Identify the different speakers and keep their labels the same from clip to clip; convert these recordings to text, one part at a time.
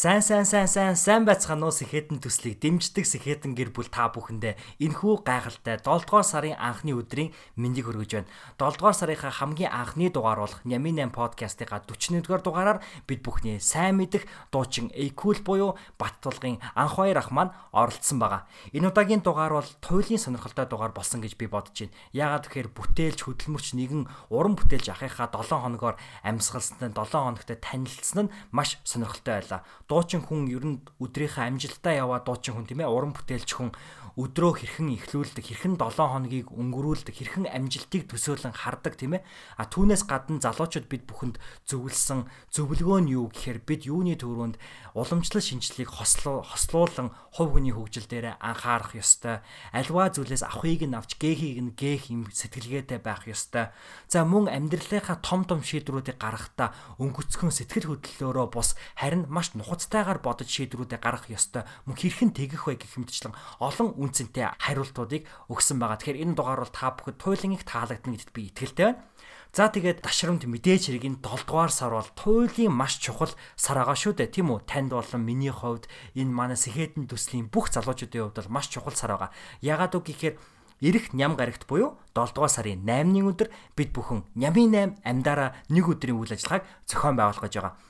Speaker 1: Сайн сайн сайн сайн сайн байцгаана уу сэхэтэн төслийг дэмждэг сэхэтэн гэр бүл та бүхэндээ энхүү гайхалтай 7 дугаар сарын анхны өдрийн мэндийг хүргэж байна. 7 дугаар сарынхаа хамгийн анхны дугаар болох Нямин 8 подкастынхаа 41-р дугаараар бид бүхний сайн мэдих дуучин Экул буюу Баттулгын анх хоёр ах маань оролцсон байгаа. Энэ удаагийн дугаар бол туйлын сонирхолтой дугаар болсон гэж би бодож байна. Яагаад гэхээр бүтээлч хөдөлмөрч нэгэн уран бүтээлч ахыхаа 7 хоногоор амьсгалсан нь 7 хоногт танилцсан нь маш сонирхолтой байлаа дуучин хүн ер нь өдрийнхөө амжилтаа яваа дуучин хүн тийм ээ уран бүтээлч хүн өдрөө хэрхэн эхлүүлдэг, хэрхэн 7 хоногийг өнгөрүүлдэг, хэрхэн амжилтыг төсөөлөн хардаг тийм ээ. А түүнээс гадна залуучууд бид бүхэнд зөвлөсөн зөвлөгөө нь юу гэхээр бид юуны төрөнд уламжлал шинжлэлийг хослуулан хувь хүний хөгжил дээр анхаарах ёстой. Альва зүйлээс авахыг нь авч гээхийг нь гээх юм сэтгэлгээтэй байх ёстой. За мөн амьдралынхаа том том шийдвэрүүдийг гаргахдаа өнгөцгөн сэтгэл хөдлөлөөрөө бус харин маш нухацтайгаар бодож шийдвэрүүдээ гаргах ёстой. Мөн хэрхэн тэгэх вэ гэх мэтчлэн олон үнцэнтэй хариултуудыг өгсөн байгаа. Тэгэхээр энэ дугаар бол та бүхэд туйлын их таалагдана гэдэгт би итгэлтэй байна. За тэгээд ташрамт мэдээж хэрэг энэ 7 дугаар сар бол туйлын маш чухал сар байгаа шүү дээ. Тийм үү? Танд болон миний хувьд энэ манай сэхэтэн төслийн бүх залуучуудын хувьд бол маш чухал сар байгаа. Ягаад үг гэхээр Ирэх ням гарагт буюу 7 дугаар сарын 8-ны өдөр бид бүхэн Нямын 8 амьдараа нэг өдрийн үйл ажиллагааг зохион байгуулах гэж байгаа.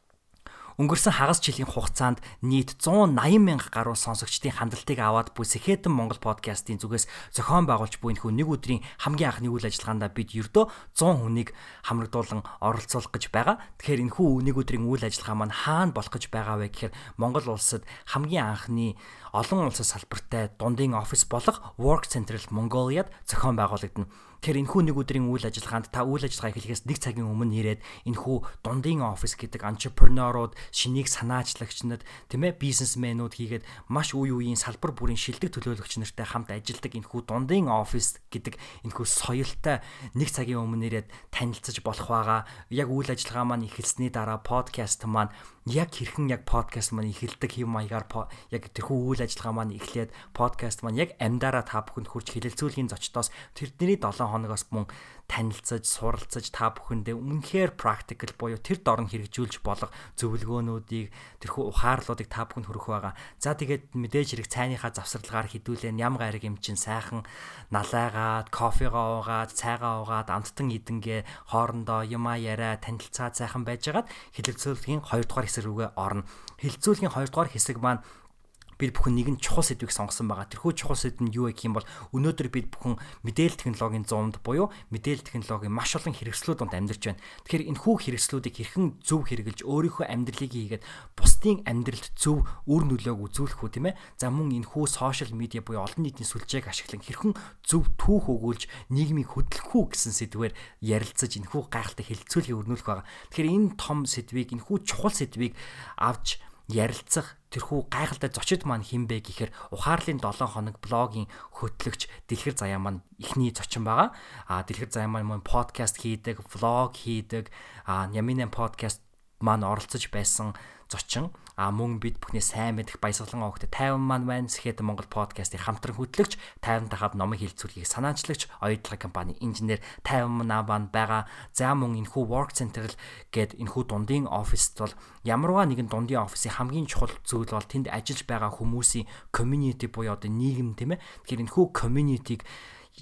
Speaker 1: Өнгөрсөн хагас жилийн хугацаанд нийт 180 мянга гаруй сонсогчдын хандлтыг аваад буй Сэхэтэн Монгол подкастын зүгээс зохион байгуулж буй нөхөө нэг өдрийн хамгийн анхны үйл ажиллагаанд бид ердөө 100 хүнийг хамрагдуулан оролцуулах гэж байгаа. Тэгэхээр энэ хүү нэг өдрийн үйл ажиллагаа маань хаана болох гэж байгаа вэ гэхээр Монгол улсад хамгийн анхны олон улсад салбартай дундын офис болох Work Central Mongoliad зохион байгуулагдана. Тэгэхээр энэхүү нэг өдрийн үйл ажиллагаанд та үйл ажиллагаа эхлэхээс нэг цагийн өмнө ирээд энэхүү дундын офис гэдэг entrepreneur-ууд, шинийг санаачлагч нар, тийм ээ, бизнесмэнүүд хийгээд маш үе үеийн салбар бүрийн шилдэг төлөөлөгч нартай хамт ажилладаг энэхүү дундын офис гэдэг энэхүү соёлтой нэг цагийн өмнө ирээд танилцаж болох байгаа. Яг үйл ажиллагаа маань эхэлсний дараа подкаст маань яг хэрхэн яг подкаст маань эхэлдэг хэв маягаар яг тэрхүү үйл ажиллагаа маань эхлээд подкаст маань яг амьдараа та бүхэнд хүрч хэлэлцүүлгийн зочдоос тэрдний 7 хоногоос мөн танилцаж, суралцаж та бүхэндээ үнэхээр practical буюу тэр дорн хэрэгжүүлж болох зөвлөгөөнүүдийг тэрхүү ухаарлуудыг та бүхэнд хүргэх байгаа. За тэгээд мэдээж хэрэг цайныхаа завсарлагаар хідүүлээ ям гариг юм чин сайхан налайгаад, кофегаа уугаад, цайгаа уугаад, амттан идэнгээ хоорондоо юмаа яриа танилцаад сайхан байжгаад хэлэлцүүлгийн 2 дугаар хэсэг рүүгээ орно. Хэлэлцүүлгийн 2 дугаар хэсэг маань бид бүхэн нэгэн чухал сэдвийг сонгосон байгаа. Тэрхүү чухал сэдв нь юу гэх юм бол өнөөдөр бид бүхэн мэдээлэл технологийн зуунд буюу мэдээлэл технологийн маш олон хэрэгслүүд донд амьдарч байна. Тэгэхээр энэ хүү хэрэгслүүдийг хэрхэн зөв хэрэгжилж өөрийнхөө амьдралыг хийгээд бусдын амьдралд зөв үр нөлөөг үзүүлэх үү тийм ээ. За мөн энэ хүү сошиал медиа буюу олон нийтийн сүлжээг ашиглан хэрхэн зөв түүх өгүүлж нийгмийг хөдөлгөх үү гэсэн сэдвээр ярилцаж энэ хүү гайхалтай хэлэлцүүлгийг өрнүүлэх байгаа. Тэгэхээр энэ том сэдвийг энэ хүү чухал сэдвийг авч ярилцах тэрхүү гайхалтай зочид маань хинбэ гэхээр ухаарлын 7 хоног блогийн хөтлөгч Дэлхэр Заяа маань ихний зочин байгаа. А Дэлхэр Заяа маань подкаст хийдэг, влог хийдэг, а Яминэн подкаст маань оролцож байсан зочин а мөн бид бүхний сайн мэдих баясгалан огт 50 маань байна Сэхэд Монгол подкастын хамтран хөтлөгч 50 дахад номын хилцүүлгийг санаачлагч оюутлага компани инженер 50 маань байгаа. За мөн энэхүү work center гээд энэхүү дундын оффист бол ямарваа нэгэн дундын офисын хамгийн чухал зүйл бол тэнд ажиллаж байгаа хүмүүсийн community буюу одоо нийгэм тийм ээ. Тэгэхээр энэхүү community-г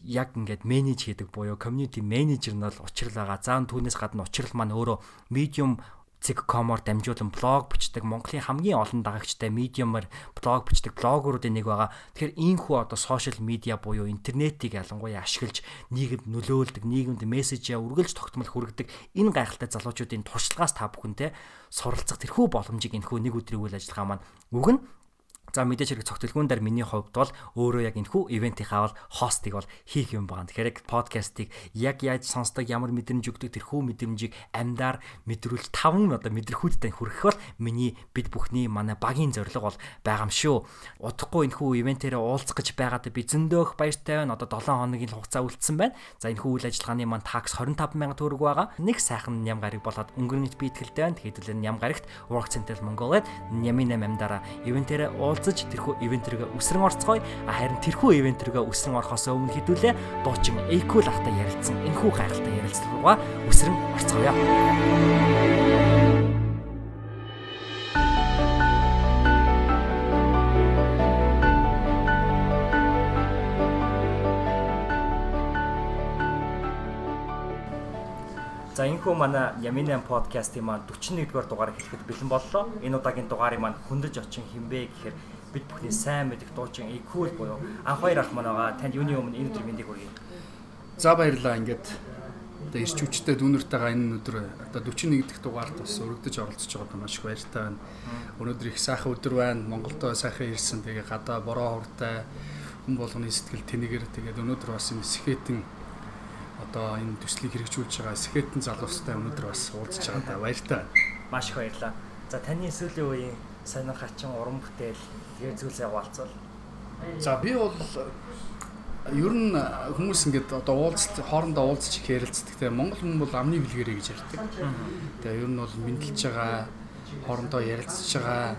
Speaker 1: яг ингээд менеж хийдэг буюу community manager нь бол учрал байгаа. За түүнээс гадна учрал маань өөрөө medium Zig.com-оор дамжуулан блог бичдэг Монголын хамгийн олон дагагчтай медиумаар блог бичдэг блогеруудын нэг байгаа. Тэгэхээр ийхүү одоо сошиал медиа буюу интернетийг ялангуяа ашиглаж нийгэмд нөлөөлдөг, нийгэмд мессежээ үргэлж тогтмол хүргэдэг энэ гайхалтай залуучуудын туршлагаас та бүхэнтэй суралцах тэрхүү боломжийг энэхүү нэг өдрийн үйл ажиллагаа маань өгнө. За мэдээж хэрэг цогтөлгүүн дээр миний хувьд бол өөрөө яг энэхүү ивентийнхаа бол хостыг бол хийх юм байна. Тэгэхээр яг подкастыг яг яаж сонсдог, ямар мэдрэмж өгдөг тэрхүү мэдрэмжийг амьдаар мэдрүүл таван одоо мэдрхүүдтэй хүргэх бол миний бид бүхний манай багийн зорилго бол байгаа юм шүү. Удахгүй энэхүү ивентээрээ уулзах гэж байгаад би зөндөөх баяртай байна. Одоо 7 хоногийн хугацаа үлдсэн байна. За энэхүү үйл ажиллагааны маань такс 25 сая төгрөг байгаа. Нэг сайхан ням гараг болоод өнгөрнөд би итгэлтэй байна. Тэгэхэд үл ням гарагт Work Center Mongolia нямын 8 амьдараа ивентээрээ уулзаж тэрхүү ивент рүүгээ үсрэн орцгоё. Харин тэрхүү ивент рүүгээ үсрэн орохоос өмнө хэдүүлээ дуучин Эйкул ахтай ярилцсан энэхүү гайхалтай ярилцлага руугаа үсрэн орцгоё. За энэхүү манай Яминан подкастын маань 41-р дугаар хэлэхэд бэлэн боллоо. Энэ удаагийн дугаарыг маань хөндөж очин хинбэ гэхээр бид бүхний сайн мэдих дуучин Equal буюу анх хоёр ах маань байгаа. Танд юуны өмнө энэ өдөр мэндийг хүргэе.
Speaker 2: За баярлалаа. Ингээд одоо ирч хүчтэй дүүнэртэйгээ энэ өдөр одоо 41 дахь дугаарт бас өргөдөж оролцож байгаад маш их баяртай байна. Өнөөдөр их сайхан өдөр байна. Монголд сайхан ирсэн. Тэгээ гадаа бороо хуртай хүн болгоны сэтгэл тэнэгэр тэгээд өнөөдөр бас энэ сэхэтэн одоо энэ төслийг хэрэгжүүлж байгаа Сэхэтэн залуустай өнөөдөр бас уулзж байгаа да баяртай.
Speaker 1: Маш их баярлалаа. За таны сүүлийн үеийн сонирхолтой уран бүтээл тэгээ зүйлсээ хаваалцвал.
Speaker 2: За би бол ер нь хүмүүс ингээд одоо уулз хоорондоо уулзч ярилцдаг. Тэгээ Монгол хүн бол амны бэлгэрээ гэж ярьдаг. Тэгээ ер нь бол мэдлж байгаа хоорондоо ярилцж байгаа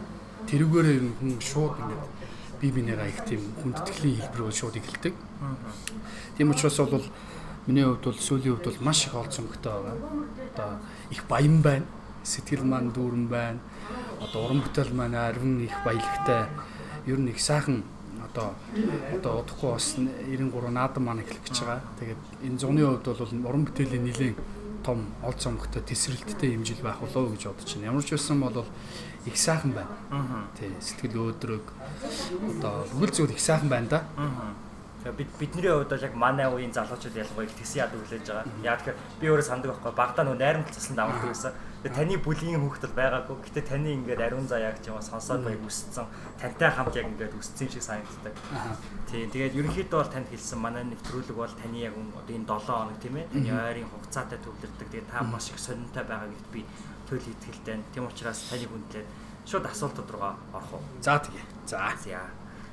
Speaker 2: тэрүүгээрээ ер нь хүн шууд ингээд бие бинийгаа их тийм хүндэтгэлийн хэлбэр бол шууд эхэлдэг. Тийм учраас бол Миний хувьд бол сүүлийн хувьд бол маш их олцсон мөгтэй байгаа. Одоо их баян байна. Сэтгэл маань дүүрэн байна. Одоо уран бүтээл маань арвин их баялагтай. Ер нь их сайхан одоо одоо удахгүй бас 93 наадам маань эхлэх гэж байгаа. Тэгээд энэ зуны хувьд бол уран бүтээлийн нэлийн том олц сонгохтой тесрэлттэй хэмжил байх болов уу гэж бодож байна. Ямар ч байсан бол их сайхан байна. Тий, сэтгэл өөдрөг одоо бүхэл зүйл их сайхан байна да.
Speaker 1: Бид бидний хувьд бол яг манай үеийн залуучууд их тэгсэн яд хүлээж байгаа. Яг тэгэхээр би өөрөө санддаг байхгүй багтаа нөө найрамд цасланд авдаг байсан. Тэгээ таны бүлийн хүүхд бол байгаагүй. Гэтэ таны ингээд ариун заяаг ч юм сонсоод баяг үсцэн. Тантай хамт яг ингээд үсцэн шиг санагддаг. Тийм. Тэгээд ерөнхийдөө бол танд хэлсэн манай нэвтрүүлэг бол таны яг одоо энэ 7 хоног тийм ээ. Таны ойрын хугацаатай төвлөрдөг. Тэгээд та маш их сонирхолтой байгаа гэдэгт би төлөв итгэлтэй. Тийм учраас таны хүндлээд шууд асуултууд руугаа орох уу.
Speaker 2: За тэгээ. За.
Speaker 1: За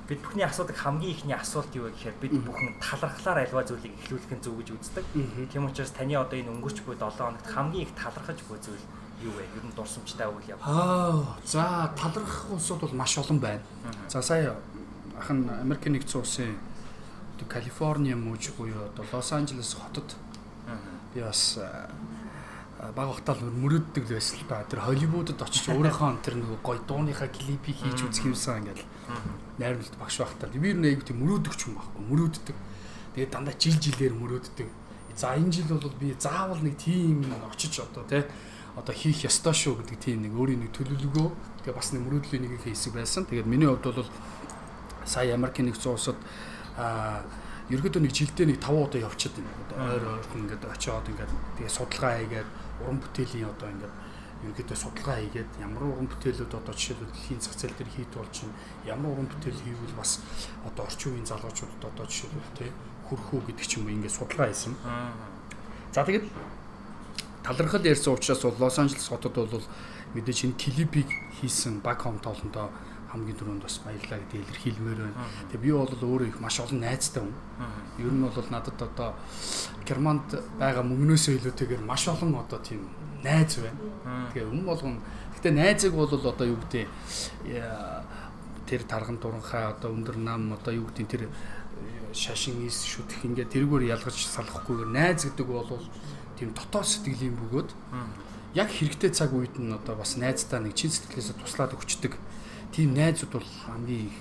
Speaker 1: бид бүхний асуудаг хамгийн ихний асуулт юу вэ гэхээр бид бүхэн талархлаар альва зүйлийг эхлүүлэх нь зөв гэж үздэг. Тийм учраас таны одоо энэ өнгөрч буй 7 хоногт хамгийн их талархаж буй зүйл юу вэ? Ер нь дурсамжтай үйл яв.
Speaker 2: Аа, за талархах улсууд бол маш олон байна. За сая ах нь Америкийн нэгдсэн улсын Калифорни мууж буюу одоо Лос Анжелес хотод би бас баг ухтаал мөрөөддөг байсан л да. Тэр Холливуудад очиж өөрийнхөө тэр нөгөө гой дууныхаа клипийг хийж үзэх юмсан ингээл найрамд багш байхдаа би ер нь аяг тийм мөрөөдөгч юм байхгүй мөрөөддөг. Тэгээд дандаа жил жилээр мөрөөддөг. За энэ жил бол би заавал нэг тийм очиж одоо тий одоо хийх ёстой шүү гэдэг тийм нэг өөрийн нэг төлөвлөгөө тэгээ бас нэг мөрөөдлийн нэг хэсэг байсан. Тэгээд миний хувьд бол сая Америкийн нэг зуусад аа ерөөдөө нэг жилдээ нэг 5 удаа явчихад байна. Одоо ойр ойрхон ингээд очиод ингээд тэгээ судалгаа хийгээд уран бүтээлийн одоо ингээд ерөөдөө судалгаа хийгээд ямар уран бүтээлүүд одоо жишээлбэл дэлхийн зах зээл дээр хийд болж чинь ямар уран бүтээл хийвэл бас одоо орчин үеийн залуучуудад одоо жишээлбэл тий хүрхүү гэдэг ч юм уу ингээд судалгаа хийсэн. За тэгээд талархал ярьсан учраас бол Лос Анжелес хотод бол мэдээж энэ клипийг хийсэн баг хом тоолондоо хамгийн түрүүнд бас баярлалаа гэдэг илэрхийлмээр байна. Тэгээ би бол өөрөө их маш олон найзтай хүн. Ер нь бол надад одоо Германд байгаа мөнгнөөсөө илүүтэйгээр маш олон одоо тийм найз байна. Тэгээ хүн болгон гэтээ найзыг бол одоо юу гэдэг тэр тарган дуранхай одоо өндөр нам одоо юу гэдэг тэр шашин ис шүтэх ингээд тэргээр ялгаж салахгүйгээр найз гэдэг бол тийм дотоод сэтгэлийн бөгөөд яг хэрэгтэй цаг үед нь одоо бас найздаа нэг чин сэтгэлээсээ туслаад өгчдөг тийм найзууд бол хамгийн их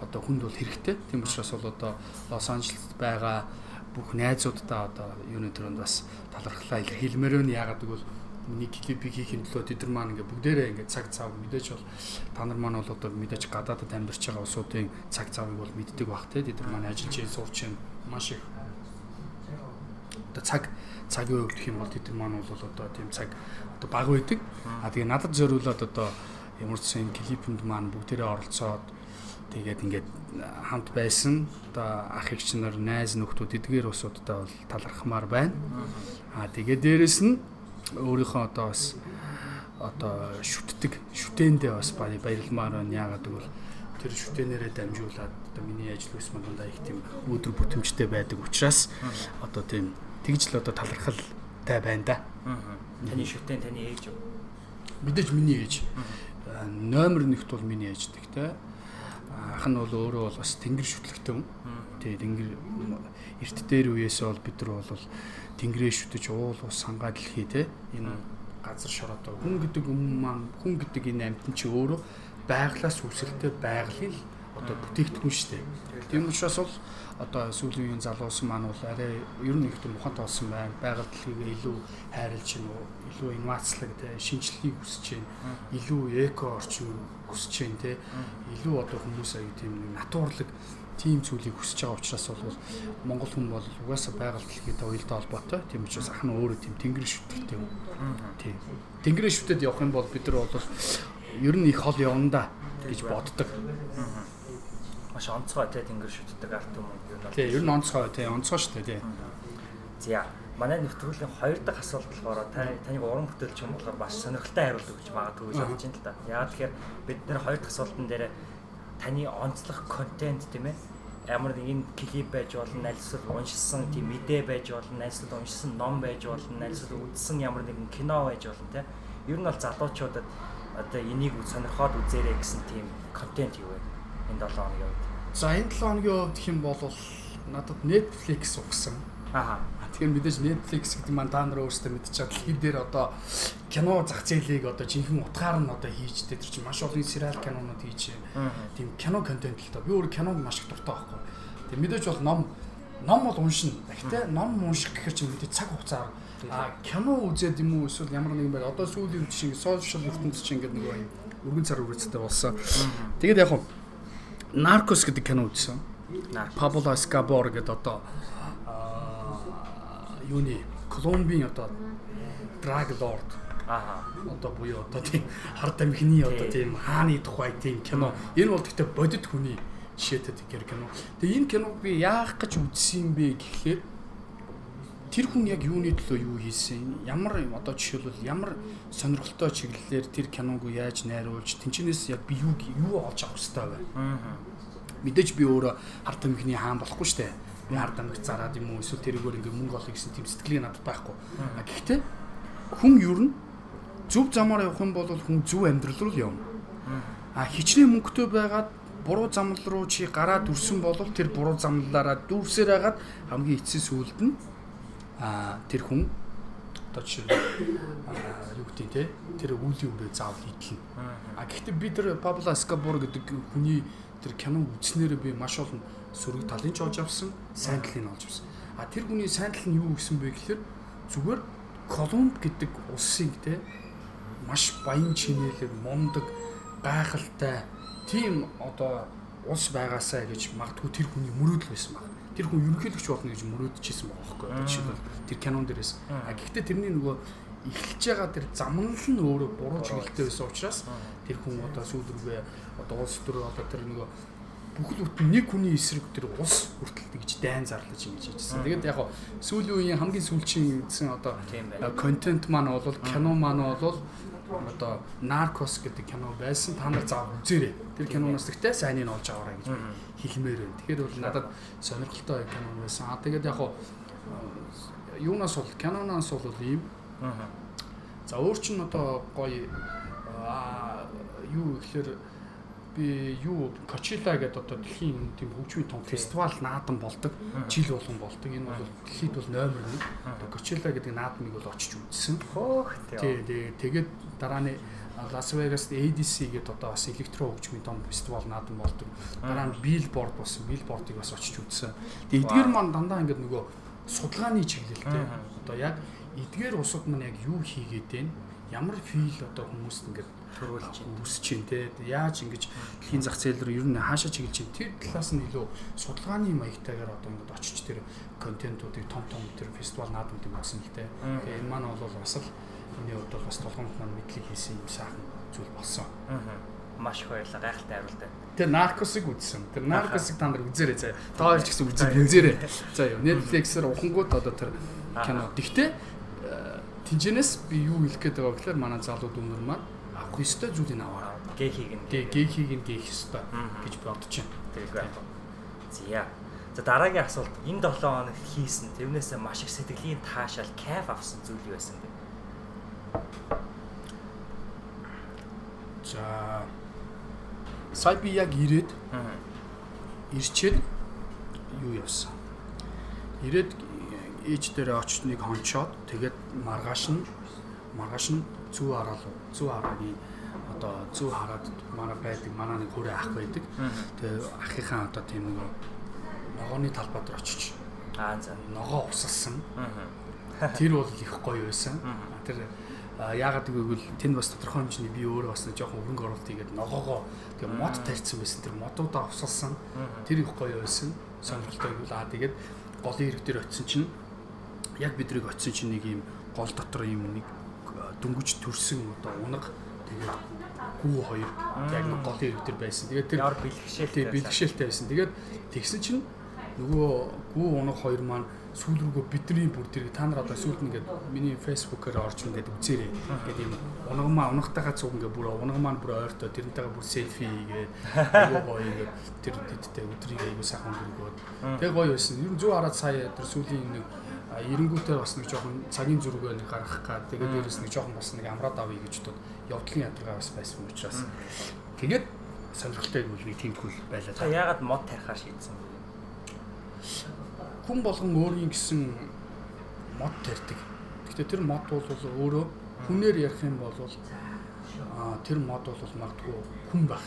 Speaker 2: одоо хүнд бол хэрэгтэй. Тийм учраас бол одоо Лос Анжелест байгаа бүх найзуудтай одоо юуны төрөнд бас талархлаа илэрхийлмээр байна. Яагаад гэвэл миний клипийг хийхин төлөө тэд нар маань ингээ бүгдээрээ ингээ цаг цав мэдээж бол та нар маань бол одоо мэдээж гадаадд амьдарч байгаа улсуудын цаг цавыг бол мэддэг бах те тэд нар маань ажиллаж ийм сурч юм маш их одоо цаг цагийн хувьд гэх юм бол тэд нар маань бол одоо тийм цаг одоо баг байдаг. А тэгээ надад зориулаад одоо ямар ч юм клипэнд маань бүгдээрээ оролцоод тэгээд ингээд хамт байсан. Одоо ах эгч нар, найз нөхдүүд эдгээр усуудтай бол талархмаар байна. Аа тэгээд дээрэс нь өөрийнхөө одоо бас одоо шүтдэг шүтээндээ бас баярламаар байна. Яагаад гэвэл тэр шүтээнээрээ дамжуулаад одоо миний ажил үс мандаа их тийм өөдрөг бүтэмжтэй байдаг учраас одоо тийм тэгж л одоо талархалтай байна да.
Speaker 1: Таны шүтэн таны ээж юу?
Speaker 2: Мэдээж миний ээж. Номер 1-т бол миний ээж гэхдээ ах нь бол өөрөө бол бас тэнгэр шүтлэгтэй хүн. Тэгээ тэнгэр эрт дээр үеэсээ бол бид нар бол тэнгэрээ шүтэж уул ус сангаа дэлхий те энэ газар шороотой хүн гэдэг юм маань хүн гэдэг энэ амьтан чи өөрөө байглаас үсэлтэй байгалийн одоо бүтээгдэхүүн шүү дээ. Тийм учраас бол одоо сүүлийн үеийн залуус маань бол арай ер нь их том ухаантай болсон байна. Байгаль дэлхийг илүү хайрлж гин үү, илүү инновацлог те шинжлэхийг хүсэж байна. Илүү эко орчин хүсэж байна те. Илүү одоо хүмүүс аяа тийм нэг натурлаг тийм зүйлийг хүсэж байгаа учраас бол Монгол хүн бол угаасаа байгаль дэлхийд уялдаа холбоотой. Тийм учраас ах нь өөрөө тийм тэнгэр шүтгтэй. Тийм. Тэнгэрээ шүтэд явах юм бол бид нар бол ер нь их хол явна да гэж боддог.
Speaker 1: Маш онцгой те тэнгэр шүтдэг арт юм юу
Speaker 2: нь. Тийм, ер нь онцгой те, онцгой шүү дээ тий.
Speaker 1: За манай нэвтрүүлгийн хоёр дахь асуулт болохоор таныг уран бүтээлч юм болохоор маш сонирхолтой хариулт өгч магадгүй гэж бодож байна л да. Яагаад тэгэхээр бид нэр хоёр дахь асуултан дээр таны онцлог контент тийм ээ ямар нэгэн клип байж болно, альсвал уншсан тийм мэдээ байж болно, альсвал уншсан ном байж болно, альсвал үзсэн ямар нэгэн кино байж болно тийм. Ер нь бол залуучуудад одоо энийг сонирхоод үзээрэй гэсэн тийм контент юу вэ? Энэ 7 хоногийн үед.
Speaker 2: За энэ 7 хоногийн үед юм бол надад Netflix угсан.
Speaker 1: Аа.
Speaker 2: Тэгэхээр мэдээж Netflix гэдэг маань та нар өөрсдөө мэдчихэе. Дэлхийд дээр одоо кино зах зээлийг одоо жинхэнэ утгаар нь одоо хийж дээр чинь маш олон сериал кинонууд хийж тийм кино контент л тоо. Би өөр киног маш их дуртай байхгүй. Тэг мэдээж бол ном ном бол уншина. Гэхдээ ном унших гэхэр чинь мэдээ цаг хугацаар а кино үзээд юм уу эсвэл ямар нэгэн байл одоо сүүлийн үед шиг сошиал ертөнцийн чинь ингээд нэг юм өргөн цар үргэлжтэй болсон. Тэгээд яг хуу Narcos гэдэг кино үзсэн. Pablo Escobar гэдэг одоо юуны Колумбийн одоо drug lord
Speaker 1: Аа.
Speaker 2: Одоо буюу одоо тийм хард амхины одоо тийм хааны тухай тийм кино. Энэ бол гэхдээ бодит хүний жишээтэй тэр кино. Тэгээ энэ киног би яах гэж үзсэн бэ гэхлээр тэр хүн яг юуны төлөө юу хийсэн? Ямар одоо жишээлбэл ямар сонирхолтой чиглэлээр тэр киног яаж найруулж, тэнчнээс яг би юу юу олж авах хэрэгтэй вэ? Аа. Мэдээж би өөрөө хард амхины хаан болохгүй шүү дээ би ард амгт зараад юм уу эсвэл тэрүүгээр ингээ мөнгө олё гэсэн тийм сэтгэлгээ надад байхгүй. А гэхдээ хүн ер нь зөв замаар явах юм бол хүн зөв амьдрал руу явна. А хичнээн мөнгөтэй байгаад буруу замл руу чи гараад үрсэн бол тэр буруу замлаараа дүүрсээр хагаад хамгийн эцсийн сүулт нь а тэр хүн одоо жишээ юу гэдэг те тэр үлийн үрээ заавал идэлнэ. А гэхдээ би тэр Пабло Эскобор гэдэг хүний тэр кино үзснээр би маш олон сөрөг талын ч олж авсан, сайн талын олж авсан. А тэр хүний сайн тал нь юу гэсэн бэ гэхээр зүгээр Колумб гэдэг улсыг те маш баян чинэлэг, мундаг, гайхалтай тийм одоо улс байгаасаа гэж магадгүй тэр хүний мөрөөдөл байсан баг. Тэр хүн ерөнхийлөгч болно гэж мөрөөдөжсэн байгаа байхгүй юу? Тэр кинон дээрээс. А гэхдээ тэрний нөгөө эхэлж байгаа тэр замнал нь өөрөө буруу чиглэлтэй байсан учраас тэр хүн одоо сүүл рүүгээ одоо улс төр одоо тэр нөгөө бүхэл бүтэн нэг хүний эсрэг тэр улс хүртэл тэгж дайн зарлаж ингэж хийжсэн. Тэгээд яг сүүлийн үеийн хамгийн сүүлчийн гэсэн одоо контент маань бол кино маань бол одоо Narcos гэдэг кино байсан. Та нар заав үзээрэй. Тэр киноноос ихтэй сайныг олж аваарай гэж хэлмээр байна. Тэгэхээр бол надад сонирхолтой кино байсан. Аа тэгээд яг юунаас бол киноноос бол ийм. За өөр чинь одоо гоё юу гэхээр би юу Coachella гэдэг одоо дэлхийн тийм хөгжмийн том фестивал наадан болдог. Жил болгон болдог. Энэ бол дэлхийд бол номер 1. Одоо Coachella гэдэг наадмыг бол очиж үзсэн.
Speaker 1: Хөөх
Speaker 2: тий. Тэгээд дараа нь Лас Вегаст ADC гэдэг одоо бас электро хөгжмийн том фестивал наадан болдог. Дараа нь Billboard болсон. Billboard-ыг бас очиж үзсэн. Тэгээд эдгээр маань дандаа ингээд нөгөө судалгааны чиглэлтэй. Одоо яг эдгээр усууд маань яг юу хийгээд байна? Ямар фил одоо хүмүүст ингээд
Speaker 1: төрүүлж
Speaker 2: үсэж чинь те яаж ингэж дэлхийн зах зээл рүү ер нь хаашаа чиглэж чинь тэр талаас нь илүү судалгааны маягтайгаар одоо ингэж очиж тэр контентуудыг том том тэр фестивал наадмуудыг өгсөн л те тэгээ энэ маань бол бас л миний хувьд бол бас толгомт маань мэдлэг хийсэн юм сайхан зүйл болсон.
Speaker 1: Аа. Маш их баярлалаа. Гайхалтай хариулт байна.
Speaker 2: Тэр наркосыг үзсэн. Тэр наркосыг та нар үзээрэй заяа. Та хоёр ч гэсэн үзээ үзээрэй. За юу Netflix-ээр ухангууд одоо тэр кино. Гэхдээ тэнцэнээс би юу хэлэх гээд байгаа гэхээр манай залууд өмнөр маань авах ёстой зүйлийг аваарай.
Speaker 1: Гэхийг нь.
Speaker 2: Гэ гэхийг нь гээх ёстой гэж бодож байна.
Speaker 1: Тэггүй байх. Зя. За дараагийн асуулт энэ 7 хоног хийсэн тэрнээсээ маш их сэтгэлийн таашаал кайф авсан зүйл юу байсан бэ?
Speaker 2: За сая би яг ирээд ирчээд юу явсан. Ирээд ээж дээр очиж нэг хончоод тэгээд маргааш нь маргааш нь зүү хараал зүү хараагийн одоо зүү хараад манай байдаг манай нэг хөрөө ах байдаг. Тэгээ ахынхаа одоо тийм нэг ногооны талбай дээр очиж
Speaker 1: аа за
Speaker 2: ногоо усалсан. Тэр бол их гоё байсан. Тэр яагаад гэвэл тэнд бас тодорхой хэмжээний би өөрөө бас жоохон хөрөнгө оруулалт хийгээд ногоогоо тэгээ мод тарьсан байсан. Тэр модуудаа усалсан. Тэр их гоё байсан. Сонирхолтой гэвэл аа тэгээд голын ирэг дээр очисон чинь яг бидрийг очисон чинь нэг юм гол дотор юм нэг дөнгөж төрсөн одоо унаг тэгээд гүү хоёр яг нэг голын ирэг дээр байсан. Тэгээд тэр
Speaker 1: бэлгшээлтэй
Speaker 2: бэлгшээлтэй байсан. Тэгээд тэгсэн чинь нөгөө гүү унаг хоёр маань сүүл рүүгөө бидний бүр тэр та нар одоо сүүлд нь ингээд миний фэйсбүүкээр орж ингээд үзээрэй. Ингээд юм унгамаа унагтайгаа цуг ингээд бүр унгамаа бүр ойртоо тэрнтэйгээ бүр селфи хийгээд аюу гоё ингээд тэр тэдтэй өдрийг аюу сайхан өнгөргөөд тэг гоё байсан. Ер нь зүү хараад сая тэр сүүлийн нэг эренгүүтээ бас нэг жоохон цагийн зургийг нэг гаргах гад тэгээд дээрэс нэг жоохон бас нэг амраад авъя гэж бодод явдлын ядаргаа бас байсан учраас тэгээд сонирхолтой нэг тийм хөл байлаа.
Speaker 1: Та яагаад мод тарихаар шийдсэн бэ?
Speaker 2: хүн болгон өөрийн гэсэн мод тарьдаг. Гэхдээ тэр мод бол өөрөө хүнээр ярих юм бол а тэр мод бол магадгүй хүн байх.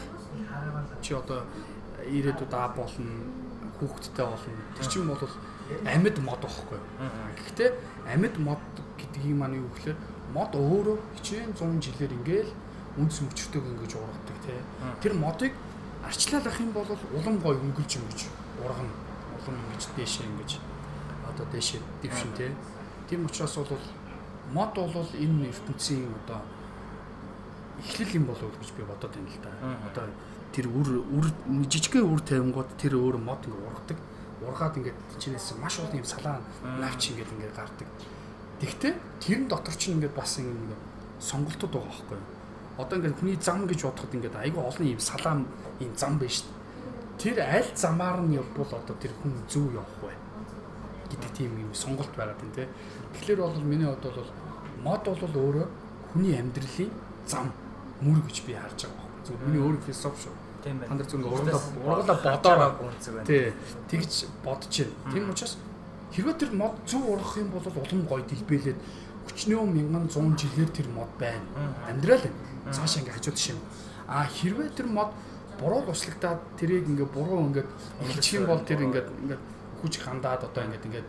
Speaker 2: Чи одоо ирээдүйд аа болно, хүүхэдтэй болно. Тэр чинь бол амьд мод байхгүй. Гэхдээ амьд мод гэдгийг маань юу гэхээр мод өөрөө хичээн 100 жилээр ингээл үндэс мөчөртөг ингэж ургадаг тий. Тэр модыг арчлалах юм бол улам гой өнгөлж ингэж ургана улам ингэж дээшээ ингэж одоо дээшээ дэвшин тий. Тийм учраас бол мод бол энэ ертөнцийн одоо эхлэл юм болов гэж би бодоод байна л да. Одоо тэр үр үр жижигхэн үр тавингууд тэр өөр мод ингэ ургадаг. Ургаад ингээд чинээс маш олон юм салаан навч ингээд ингээд гардаг. Тэгтээ тэрэн дотор чинь ингээд бас ингэ сонголтууд байгаа байхгүй юу? Одоо ингээд хүний зам гэж бодоход ингээд айгүй олон юм салаан юм зам байна шүү дээ тэр аль замаар нь явбал одоо тэр хүн зөв явах вэ гэдэг тийм юм сонголт байгаад байна те. Тэгэхээр бол миний хувьд бол мод бол өөрөө хүний амьдралын зам мөр гэж би харж байгаа байна. Зөв миний өөр философи шүү. Нар зөв ургала ургала бодороо үнцэг байна. Тий. Тэгж бодож байна. Тийм учраас хэрвээ тэр мод зөв ургах юм бол улам гоё дэлбэлээд 40 мянган 100 жилээр тэр мод байна. Амьдрал. Цаашаа ингээ хажууд шим. А хэрвээ тэр мод буруу туслагтаад тэрийг ингээ буруу ингээд эхэлчих юм бол тэр ингээд ингээд хүч хандаад одоо ингээд ингээд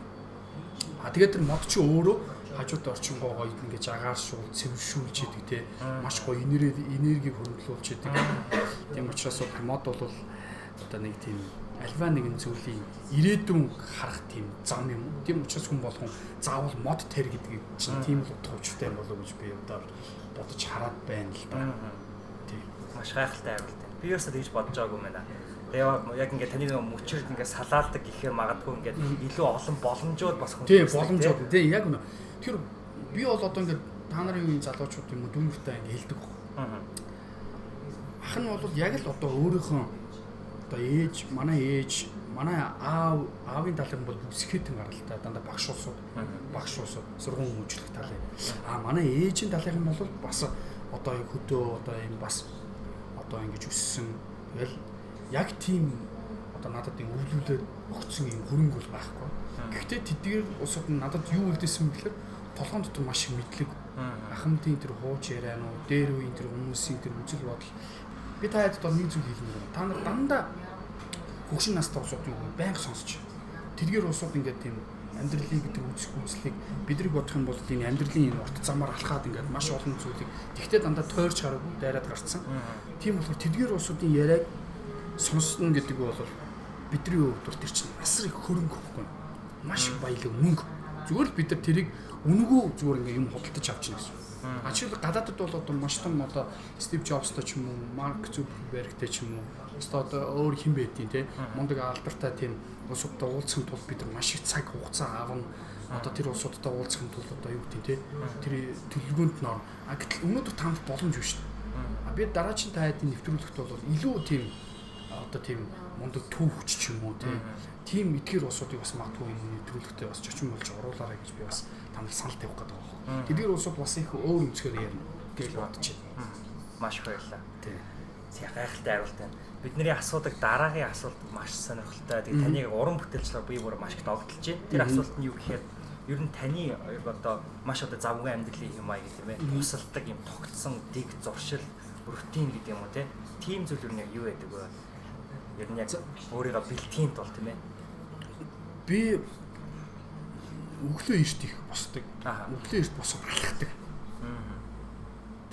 Speaker 2: а тэгээд тэр мод чи өөрөө хажууд орчингоо гоё ингээд агааршуул цэвэршүүлж идэг те маш гоё энерги энергийг хөрвүүлж идэг тийм учраас мод бол одоо нэг тийм альва нэгэн зүйлийн ирээдүйн харах тийм зам юм. Тийм учраас хүн болгон заавал мод төр гэдэг чинь тийм л утга учиртай юм болов уу гэж би одоо бодож хараад байна л да.
Speaker 1: Тийм. Маш гайхалтай хариулт би ерөөсөө тэгж бодож байгаагүй юм байна. Тэгээ яг ингээд таны нэг мөчөрд ингээд салаалдаг гэхээр магадгүй ингээд илүү олон боломжууд бас
Speaker 2: хүн Тийм боломжууд тийм яг үнэ. Тэр би бол одоо ингээд та нарын залуучууд юм уу дүүнэртэй ингээд хэлдэг баг. Ах нь бол яг л одоо өөрийнхөө одоо ээж манай ээж манай аав аавын талын бол бүсгэтэн гаралтай дандаа багш уусууд багш уусууд сургууль хөгжлөх талын а манай ээжийн талын бол бас одоо хөдөө одоо юм бас одоо ингэж өссөн. Тэгэл яг тийм одоо надад юм өвлүүлээд өгсөн юм хөрөнгө бол байхгүй. Гэхдээ тэдгээр усууд надад юу үлдээсэн бэ толгойн дотор маш их мэдлэг ахмадын тэр хууч яриануу, дээр үеийн тэр хүмүүсийн тэр үзэл бодол би та хэд одоо нэг зүйл хэлнэ. Та нар дандаа хөгшин настай усууд юу байнга сонсч. Тэдгээр усууд ингээд тийм амьдралын гэдэг үзэх үзлийг бидрийг бодох юм бол энэ амьдралын энэ урт замаар алхаад ингээд маш олон зүйлийг тэгтээ дандаа тойрч хараагүй дайраад гарцсан. Тийм болохоор тэдгээр улсуудын яриаг сонсно гэдэг бол бидний хувьд бол тэр чинь бас их хөрөнгө хөхгүй. Маш их баялаг мөнгө. Зүгээр л бид нар тэрийг үнэгүй зүгээр ингээд юм худалдаж авч байна гэсэн. А жишээл гадаадд бол одоо маш том одоо Стив Джобстой ч юм уу, Марк Зукербергтэй ч юм уу, одоо өөр хэн байдیں۔ те. Мундаг алдартай тийм улсуудтай уулзахын тулд бид нар маш их цаг хугацаа авна. Одоо тэр улсуудтай уулзахын тулд одоо юу гэдэг те. Тэр төлөвлөгөөнд нор. А гэтэл өнөөдөр таамт боломж биш шүү дээ. А би дараагийн тайдын нэвтрүүлэгт бол илүү тийм одоо тийм мундаг түүхч ч юм уу тийм эдгээр улсуудыг бас магадгүй нэвтрүүлэгтээ бас зочин болж оруулаарай гэж би бас танил санал тавих гэдэг байна. Тэдгээр улсууд бас их өөр өнцгөр ярина гэж бодож байна.
Speaker 1: Маш их баярлалаа. Тий. Тэг гайхалтай хариулт байна. Бидний асуудаг дараагийн асуулт маш сонирхолтой. Тэг таныг уран бүтээлчлэр би бүр маш их догтлж байна. Тэр асуулт нь юу гэхээр ер нь таны одоо маш одоо завгүй амьдралын юм аа гэдэг юм ээ. Тусалдаг юм тогтсон дэг зуршил рутин гэдэг юм уу те. Тим зүйл юу нэг юу байдаг вэ? Ер нь яг өөрийгөө бэлтгэхийн тулд тийм ээ
Speaker 2: би өглөө эрт их босдог. Өглөө эрт босоод алхдаг.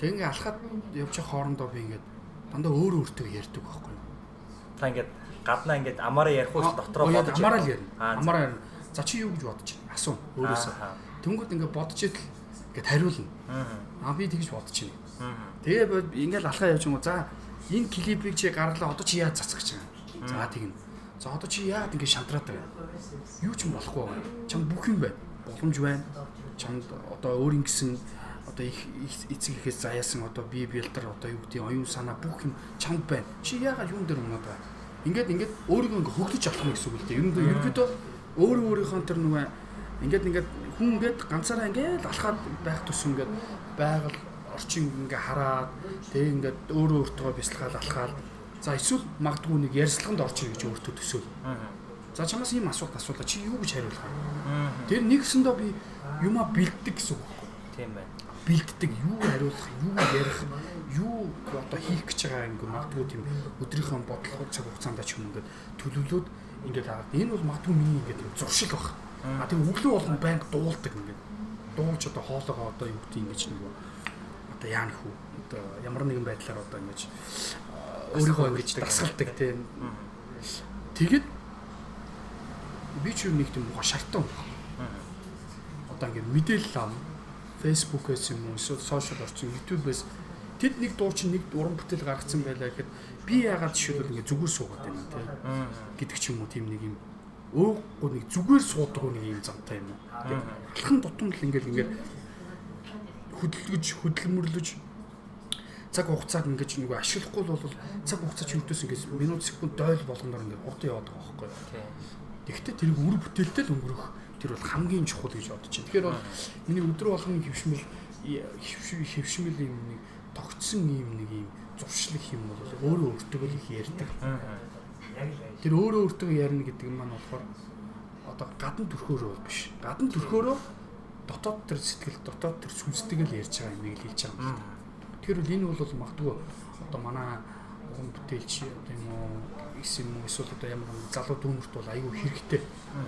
Speaker 2: Тэг ингээ алхаад байгаа хоорондоо би ингээд дандаа өөр өөртөө ярьдаг байхгүй юу?
Speaker 1: Та ингээд гаднаа ингээд амаараа ярих уу дотроо
Speaker 2: бодож амаараа л ярина. Амаараа ярина. За чи юу гэж бодож байна? Асуу өөрөөсөө. Тэнгүүд ингээд бодож идэл ингээд хариулна. Аа би тэгж бодож байна. Тэгээ ингээд алхаа явж юм уу? За энэ клипийг чи гаргалаа одоо чи яаж цацгах гэж байгаа. За тэгнэ. За одоо чи яагаад ингэ шантраад байгаа юу ч юм болохгүй байна. Чам бүх юм байна. Боломж байна. Чамд одоо өөр ингэсэн одоо их эцэг ихээс заяасан одоо бие бэлтэр одоо юу гэдэг оюун санаа бүх юм чамд байна. Чи яагаад юун дээр унаад байна? Ингээд ингээд өөрийгөө ингээ хөглөж авах юм гэсэн үг л дээ. Ерөндөө ерөөдөө өөрөө өөрийнхөө тэр нөгөө ингээд ингээд хүн ингээд ганцаараа ингээд алхаад байх тус ингээд байгаль орчин ингээ хараад тэг ингээд өөрөө өөртөө бясалгаад алхаад За эсвэл магадгүй нэг ярьцлаганд орчих гэж өөртөө төсөөл. За чамаас ийм асуулт асуулаа чи юу гэж хариулах вэ? Тэр нэгсэндөө би юмаа бэлддэг гэсэн үг байхгүй.
Speaker 1: Тийм байна.
Speaker 2: Бэлддэг юу хариулах, юу ярих, юу одоо хийх гэж байгаа ингээ магадгүй тийм өдрийнхөө бодлого цаг хугацаанд ч юм ингээд төлөвлөөд ингээд аваад энэ бол магадгүй миний ингээд зуршил баг. А тийм өглөө болгон байнга дуулдаг ингээд. Дуулж одоо хоолоогоо одоо юу гэдэг ингэж нэг одоо яах вэ? Одоо ямар нэгэн байдлаар одоо ингэж өөрийгөө ингэж дасгалдаг тийм. Тэгэд би ч юм нэг тийм гоо шартан. Одоо ингэ мэдээлэл ам Facebook-ээс юм уу эсвэл сошиал орчин YouTube-ээс тэд нэг дуу чинь нэг уран бүтээл гаргацсан байлаа гэхэд би яагаад жишээлбэл ингэ зүгээр суугаад байна тийм гэдэг ч юм уу тийм нэг юм. Өөхгүй нэг зүгээр суудаг нэг юм замтай юм уу. Алхан тутамд л ингээл ингээл хөдөлгөж хөдөлмөрлөж цаг хугацааг ингэж нэг ашиглахгүй бол цаг хугацаа чинтээс ингэж минут секунд дойл болгоноор ингэ хурд яваад байгаа байхгүй. Тэгэхдээ тэрийг үр бүтээлтэй л өнгөрөх тэр бол хамгийн чухал гэж бодож байна. Тэгэхээр бол миний өдөр болгоны хөвшмөл хөвшмөл юм нэг тогтсон юм нэг юм зуршлах юм бол өөрөө өөртөө л их ярьдаг. Тэр өөрөө өөртөө ярина гэдэг нь маань болохоор одоо гадна төрхөөрөө биш. Гадна төрхөөрөө дотоод тэр сэтгэл дотоод тэр сүнстэйг л ярьж байгаа юм нэг л хэлж байгаа юм байна. Тэгэхээр энэ бол магадгүй одоо манай уран бүтээлч одоо юм уу гэсэн юм эсвэл одоо ямар нэгэн залуу дүүнэрт бол аюу хэрэгтэй.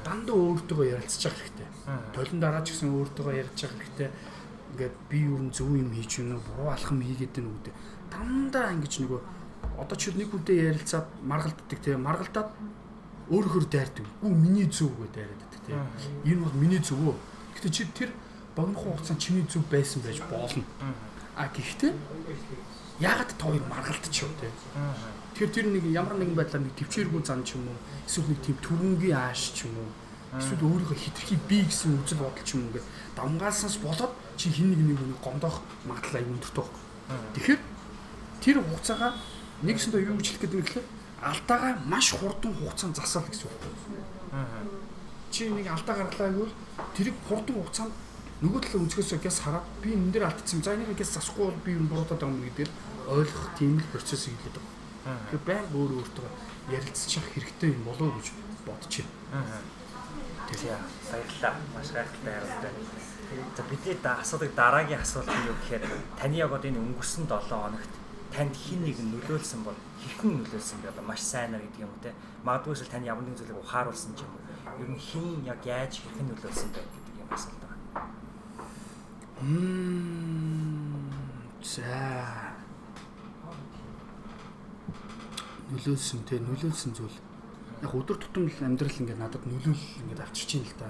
Speaker 2: Дандаа өөртөөгөө ярилцах хэрэгтэй. Толон дараа ч гэсэн өөртөөгөө ярьж явах хэрэгтэй. Ингээд би юу н зөв юм хийж гэнэ буруу алхам хийгээд байна үү. Дандаа ингэж нөгөө одоо ч нэг хүнтэй ярилцаад маргалддаг тийм маргалдаад өөрөөр дайрдаг. Гүү миний зөв гэдээ дайраад байдаг тийм. Энэ бол миний зөв үү. Гэтэ чи тэр богино хугацаанд чиний зөв байсан байж болно А гэхдээ яагаад та хоёр маргалдчих вэ те? Тэгэхээр тэр нэг ямар нэгэн байдлаар нэг төвчээргүй зан ч юм уу эсвэл нэг тийм төрөнгийн ааш ч юм уу эсвэл өөрийнхөө хитрхи би гэсэн үзэл бодол ч юм уу ингээд давмгаалсанс болоод чи хин нэг нэг нэг гомдох магадлал аюу өндөртэй байхгүй. Тэгэхээр тэр хугацаагаа нэгсэндээ юу гэж хэлэх гэдэг нь гэхэлээ алдаагаа маш хурдан хугацаанд засаал гэсэн үг. Чи нэг алдаа гаргалаа гэвэл тэрийг хурдан хугацаанд нөгөө талаа өнцгөөсөө гэс хараад би энэ дээр алдсан. За энийг гэс засахгүй бол би юу буруудаад байгаа юм гэдгээр ойлгох тийм л процесс хийлээд байгаа. Тэгэхээр баян өөр өөртөө ярилцчих хэрэгтэй юм болов уу гэж байна.
Speaker 1: Тэгээ баярлалаа. Маш гайхалтай хариултаа. За бидний асуудаг дараагийн асуулт нь юу гэхээр таны яг одоо энэ өнгөрсөн 7 хоногт танд хин нэг нөлөөлсөн бол хэрхэн нөлөөлсөн бэ? Одоо маш сайнаар гэдэг юм уу те. Магадгүй л таны ямар нэгэн зүйлийг ухааруулсан ч юм уу. Ер нь хин яг яаж хэрхэн нөлөөлсөн бэ гэдэг юм асуулт.
Speaker 2: За. Нөлөөлсөн те нөлөөлсөн зүйл. Яг өдөр тутам л амьдрал ингээд надад нөлөөл ингээд авчирч ийн л да.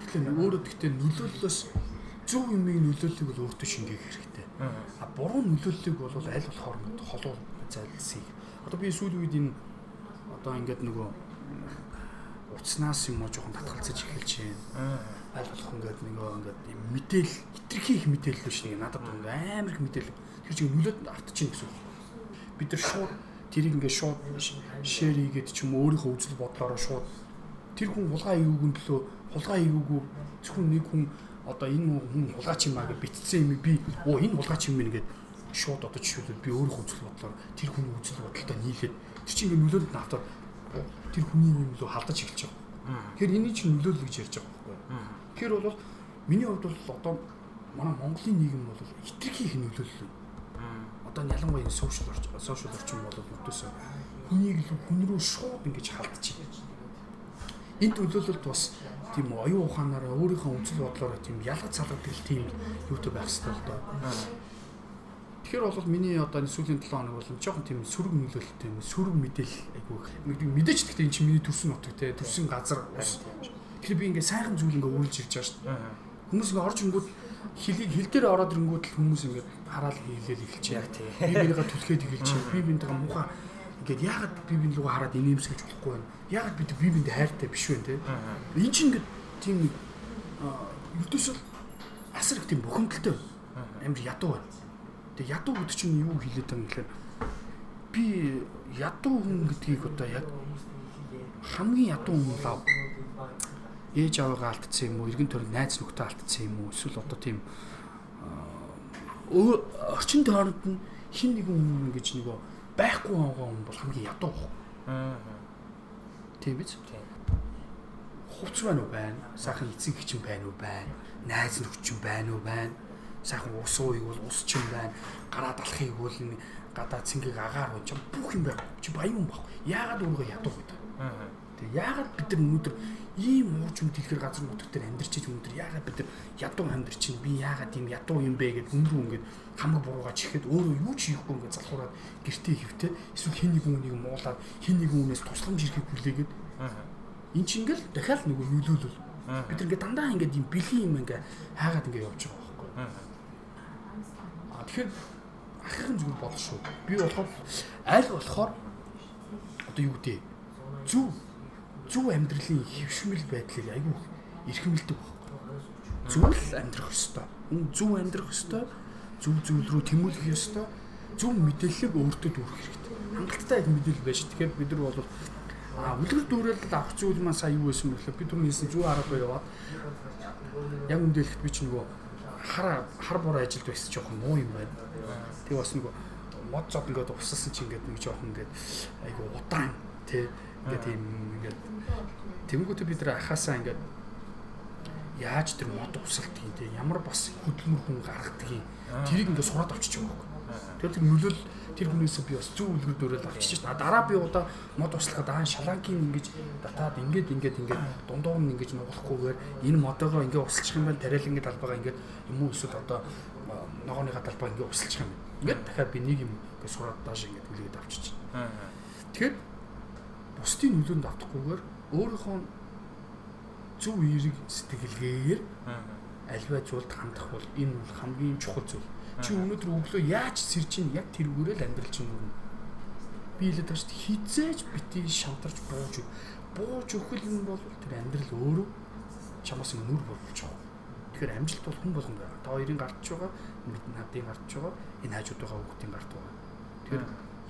Speaker 2: Тэгэхээр өөрөө тэгтээ нөлөөллөөс зөв юмыг нөлөөллийг бол өөртөө шингээх хэрэгтэй. А буруу нөлөөллийг бол аль болохоор ингээд холуу зайлсхийх. Одоо би сүүлийн үед энэ одоо ингээд нөгөө уцнаас юм уу жоохон татгалзаж эхэлж байна. Аль болох ингээд нөгөө ингээд мэдээл хитрхи их мэдээлэл биш нэг надад ингээд амар их мэдээлэл. Тэр чинь нөлөөд автчихна гэсэн үг. Бид нар шууд тэрийг ингээд шууд шеэр хийгээд ч юм өөрийнхөө үзэл бодлороо шууд тэр хүн хулгай нь төлөө хулгай аюуг зөвхөн нэг хүн одоо энэ хүн хулгайч юм аа гэж битцсэн юм би оо энэ хулгайч юм гээд шууд одоо жишээлбэл би өөрийнхөө үзэл бодлоор тэр хүний үзэл бодолтой нийлээд тэр чинь ингээд нөлөөд автаад тэр хүний юм лөө халдаж эхэлж байгаа. Тэгэхээр энийг чинь нөлөөлөл гэж ярьж байгаа. Тэгэхээр бол миний хувьд бол одоо манай Монголын нийгэм бол хитрхи их нөлөөлөл. Одоо ялангуяа сошиал орчин сошиал орчин бол өдөөсөө хүнийг л хүн рүү шууд ингэж халдаж байна. Энэ төлөөлөлд бас тийм оюун ухаанаараа өөрийнхөө үзэл бодлороо тийм ялгаж салгадаг тийм юутай байх хэрэгтэй л доо. Тэгэхээр бол миний одоо энэ сүүлийн 7 хоног бол жоохон тийм сөрөг нөлөөлөлтэй юм сөрөг мэдээлэл айгуу мэдээч гэхдээ энэ чинь миний төрсөн нутаг те төрсөн газар ус. Тэгэхээр би ингээ сайхан зүйл ингээ үргэлж ирж байгаа шүү дээ. Хүмүүс ингээ орж ингүүд хөлийг хил дээр ороод ирэнгүүт л хүмүүс ингээ хараал хийлээл эхэлж яг тий. Би бинийгаа түлхээд эхэлж би бинийгаа муухай ингээд яагаад би биний рүү хараад инээмсгэж болохгүй байна. Яагаад бид би биндээ хайртай биш вэ те. Энэ чинь ингээ тийм ердөөсөө асар их тийм бухимдалтай амир ядуу байна. Тэгээ ядуу гэдэг чинь юу хэлээд байгаа юм гэхээр би ядуу хүн гэдгийг одоо яг хамгийн ядуу хүн лав ээж аваагаа алдсан юм уу, эргэн тойрон найз нөхдөд алдсан юм уу, эсвэл одоо тийм орчин тойронд нь хин нэгэн хүн гэж нөгөө байхгүй байгаа хүн бол хамгийн ядуу хүн. Аа. Тийм биз? Тийм. Хувц байна уу байна? Сайхан эцэг гिचэн байна уу байна? Найз нөхчин байна уу байна? сайхан ус ууйг бол ус ч юм байна. Гараа далахыг бол гадаа цэнгийг агаар уу ч бүх юм байх. Чи баян юм баг. Яагаад өөрийгөө ядуу гэдэг. Тэгээ яагаад бид нар өнөөдөр ийм уурж юм дэлгэр газар нутаг дээр амьдарч иж өнөөдөр яагаад бид ядуу амьдарч чинь би яагаад ийм ядуу юм бэ гэд өндөр ингээд хамаг буруугаа чихээд өөрөө юу ч хийхгүй ингээд залхуураад гэртээ хөвтөө эсвэл хин нэг хүнийг муулаад хин нэг хүнээс тусламж ирэхийг хүлээгээд эн чинь ингээл дахиад нөгөө нөлөөлөл бид ингээд дандаа ингээд ийм бэлгийн юм ингээд хаагаад ингээд явж байгаа байхгүй Тэгэхээр ахын зүгээр бодох шүү. Би болохоор аль болохоор одоо юу гэдэг? Зөв зөв амьдралын хөвшмөл байдлыг айгүй эрхэмлдэг байна. Зөв л амьдрах ёстой. Зөв амьдрах ёстой. Зөв зүйл рүү тэмүүлэх ёстой. Зөв мэдээллийг өөртөө дүүрэх хэрэгтэй. Хангалттай их мэдээлэл байж. Тэгэхээр бид нар бол а үлгэр дүүрэлд авах зүйл маань сая юу байсан гэхээр бид түрүү хийсэн зүү арга яваад яг үндэлэхэд би ч нөгөө хар хар бор ажилд байсан жоохон муу юм байна. Тэгээ бас нэг мод зод ингээд усалсан чи ингээд нэг жоохон ингээд айгу удаан тий ингээд тийм ингээд тэнгуүтэ бид нар ахаасаа ингээд яаж тэр мод усалдгийг тий ямар бас хөдөлмөр хүн гаргадгийг тэрийг ингээд сураад авчиж байгаа юм. Тэр тэр нөлөөл тэр хүнээс би бас зөв үлгэр дөрөөл авчиж шээ. Дараа би удаа мод услахад аа шаланкийн ингэж татаад ингээд ингээд ингээд дундуур нь ингэж нугалахгүйгээр энэ модоогоо ингээд усалчих юм бол тариалангийн талбайгаа ингээд юм уу эсвэл одоо ногооныхаа талбай ингээд усалчих юм. Ингээд дахиад би нэг юм ингээд сураад daаш ингээд үлгээд авчиж. Тэгэхээр бусдын нөлөөнд автахгүйгээр өөрийнхөө зөв эерэг сэтгэлгээгээр альва зүйлд хандах бол энэ хамгийн чухал зүйл Чи өнөөдөр өглөө яаж сэрж ийн яг тэрүүгээрээ л амьдрал чинь өрнө. Би хэлээд байгаа шүү дээ хизээж бити шантарч бууж бууж өхөл юм бол тэр амьдрал өөрөө чамаас нүр болж байгаа. Тэгэхээр амжилт бол хүн болгонд байгаа. Та хоёрын гардж байгаа, мэд надын гардж байгаа, энэ хажууд байгаа хүүхдийн гард байгаа. Тэгэхээр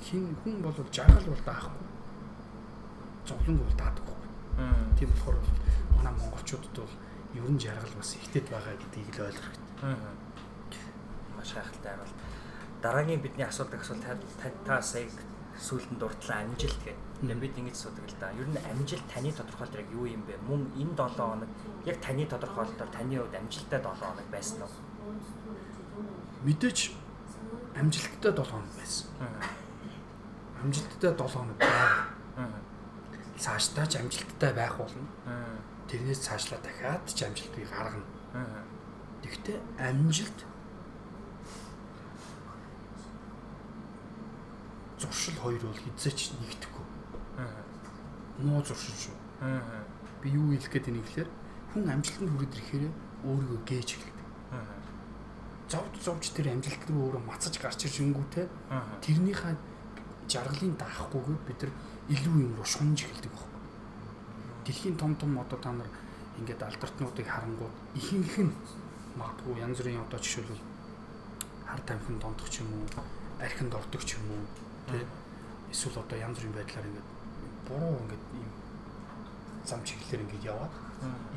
Speaker 2: хин хүн бол жаргал бол даахгүй. Зовлон бол даадаггүй. Тийм болохоор манай монголчуудад бол ерөн жаргал бас ихтэйд байгаа гэдгийг л ойлгох хэрэгтэй
Speaker 1: маш гайхалтай бол дараагийн бидний асуудаг асуулт та сая сүүлдэн дурдлаа амжилт гэдэг. Тэгээ бид ингэж асуудаг л да. Ер нь амжилт таны тодорхойлолт яг юу юм бэ? Мөн энэ 7 хоног яг таны тодорхойлолтоор таны хувьд амжилттай 7 хоног байсан уу?
Speaker 2: Мэдээж амжилттай 7 хоног байсан. Амжилттай 7 хоног байв. Цаашдаа ч амжилттай байх болно. Тэрнээс цаашлаа дахиад ч амжилт би гаргана. Тэгвэл амжилт зуршил хоёр бол хизээч нэгдэхгүй. Муу зуршил шүү. Би юу хэлэх гээд энийг гэхээр хүн амжилтанд хүрээд ирэхээр өөрийгөө гээж эхэлдэг. зовж зовж тэр амжилт руу өөрөө мацаж гарч ирж өнгөтэй тэрнийхээ жаргалыг даахгүйгээр бид нар илүү юм руу шунж эхэлдэг байхгүй. Дэлхийн том том одоо та нар ингээд алдартнуудыг харангууд ихэнх нь магадгүй янз бүрийн одоо жишээлбэл хар тамхин дондох ч юм уу, архинд ордог ч юм уу, тий. Эсвэл одоо янз бүрийн байдлаар ингээд буруу ингээд ийм зам чиглэлээр ингээд яваад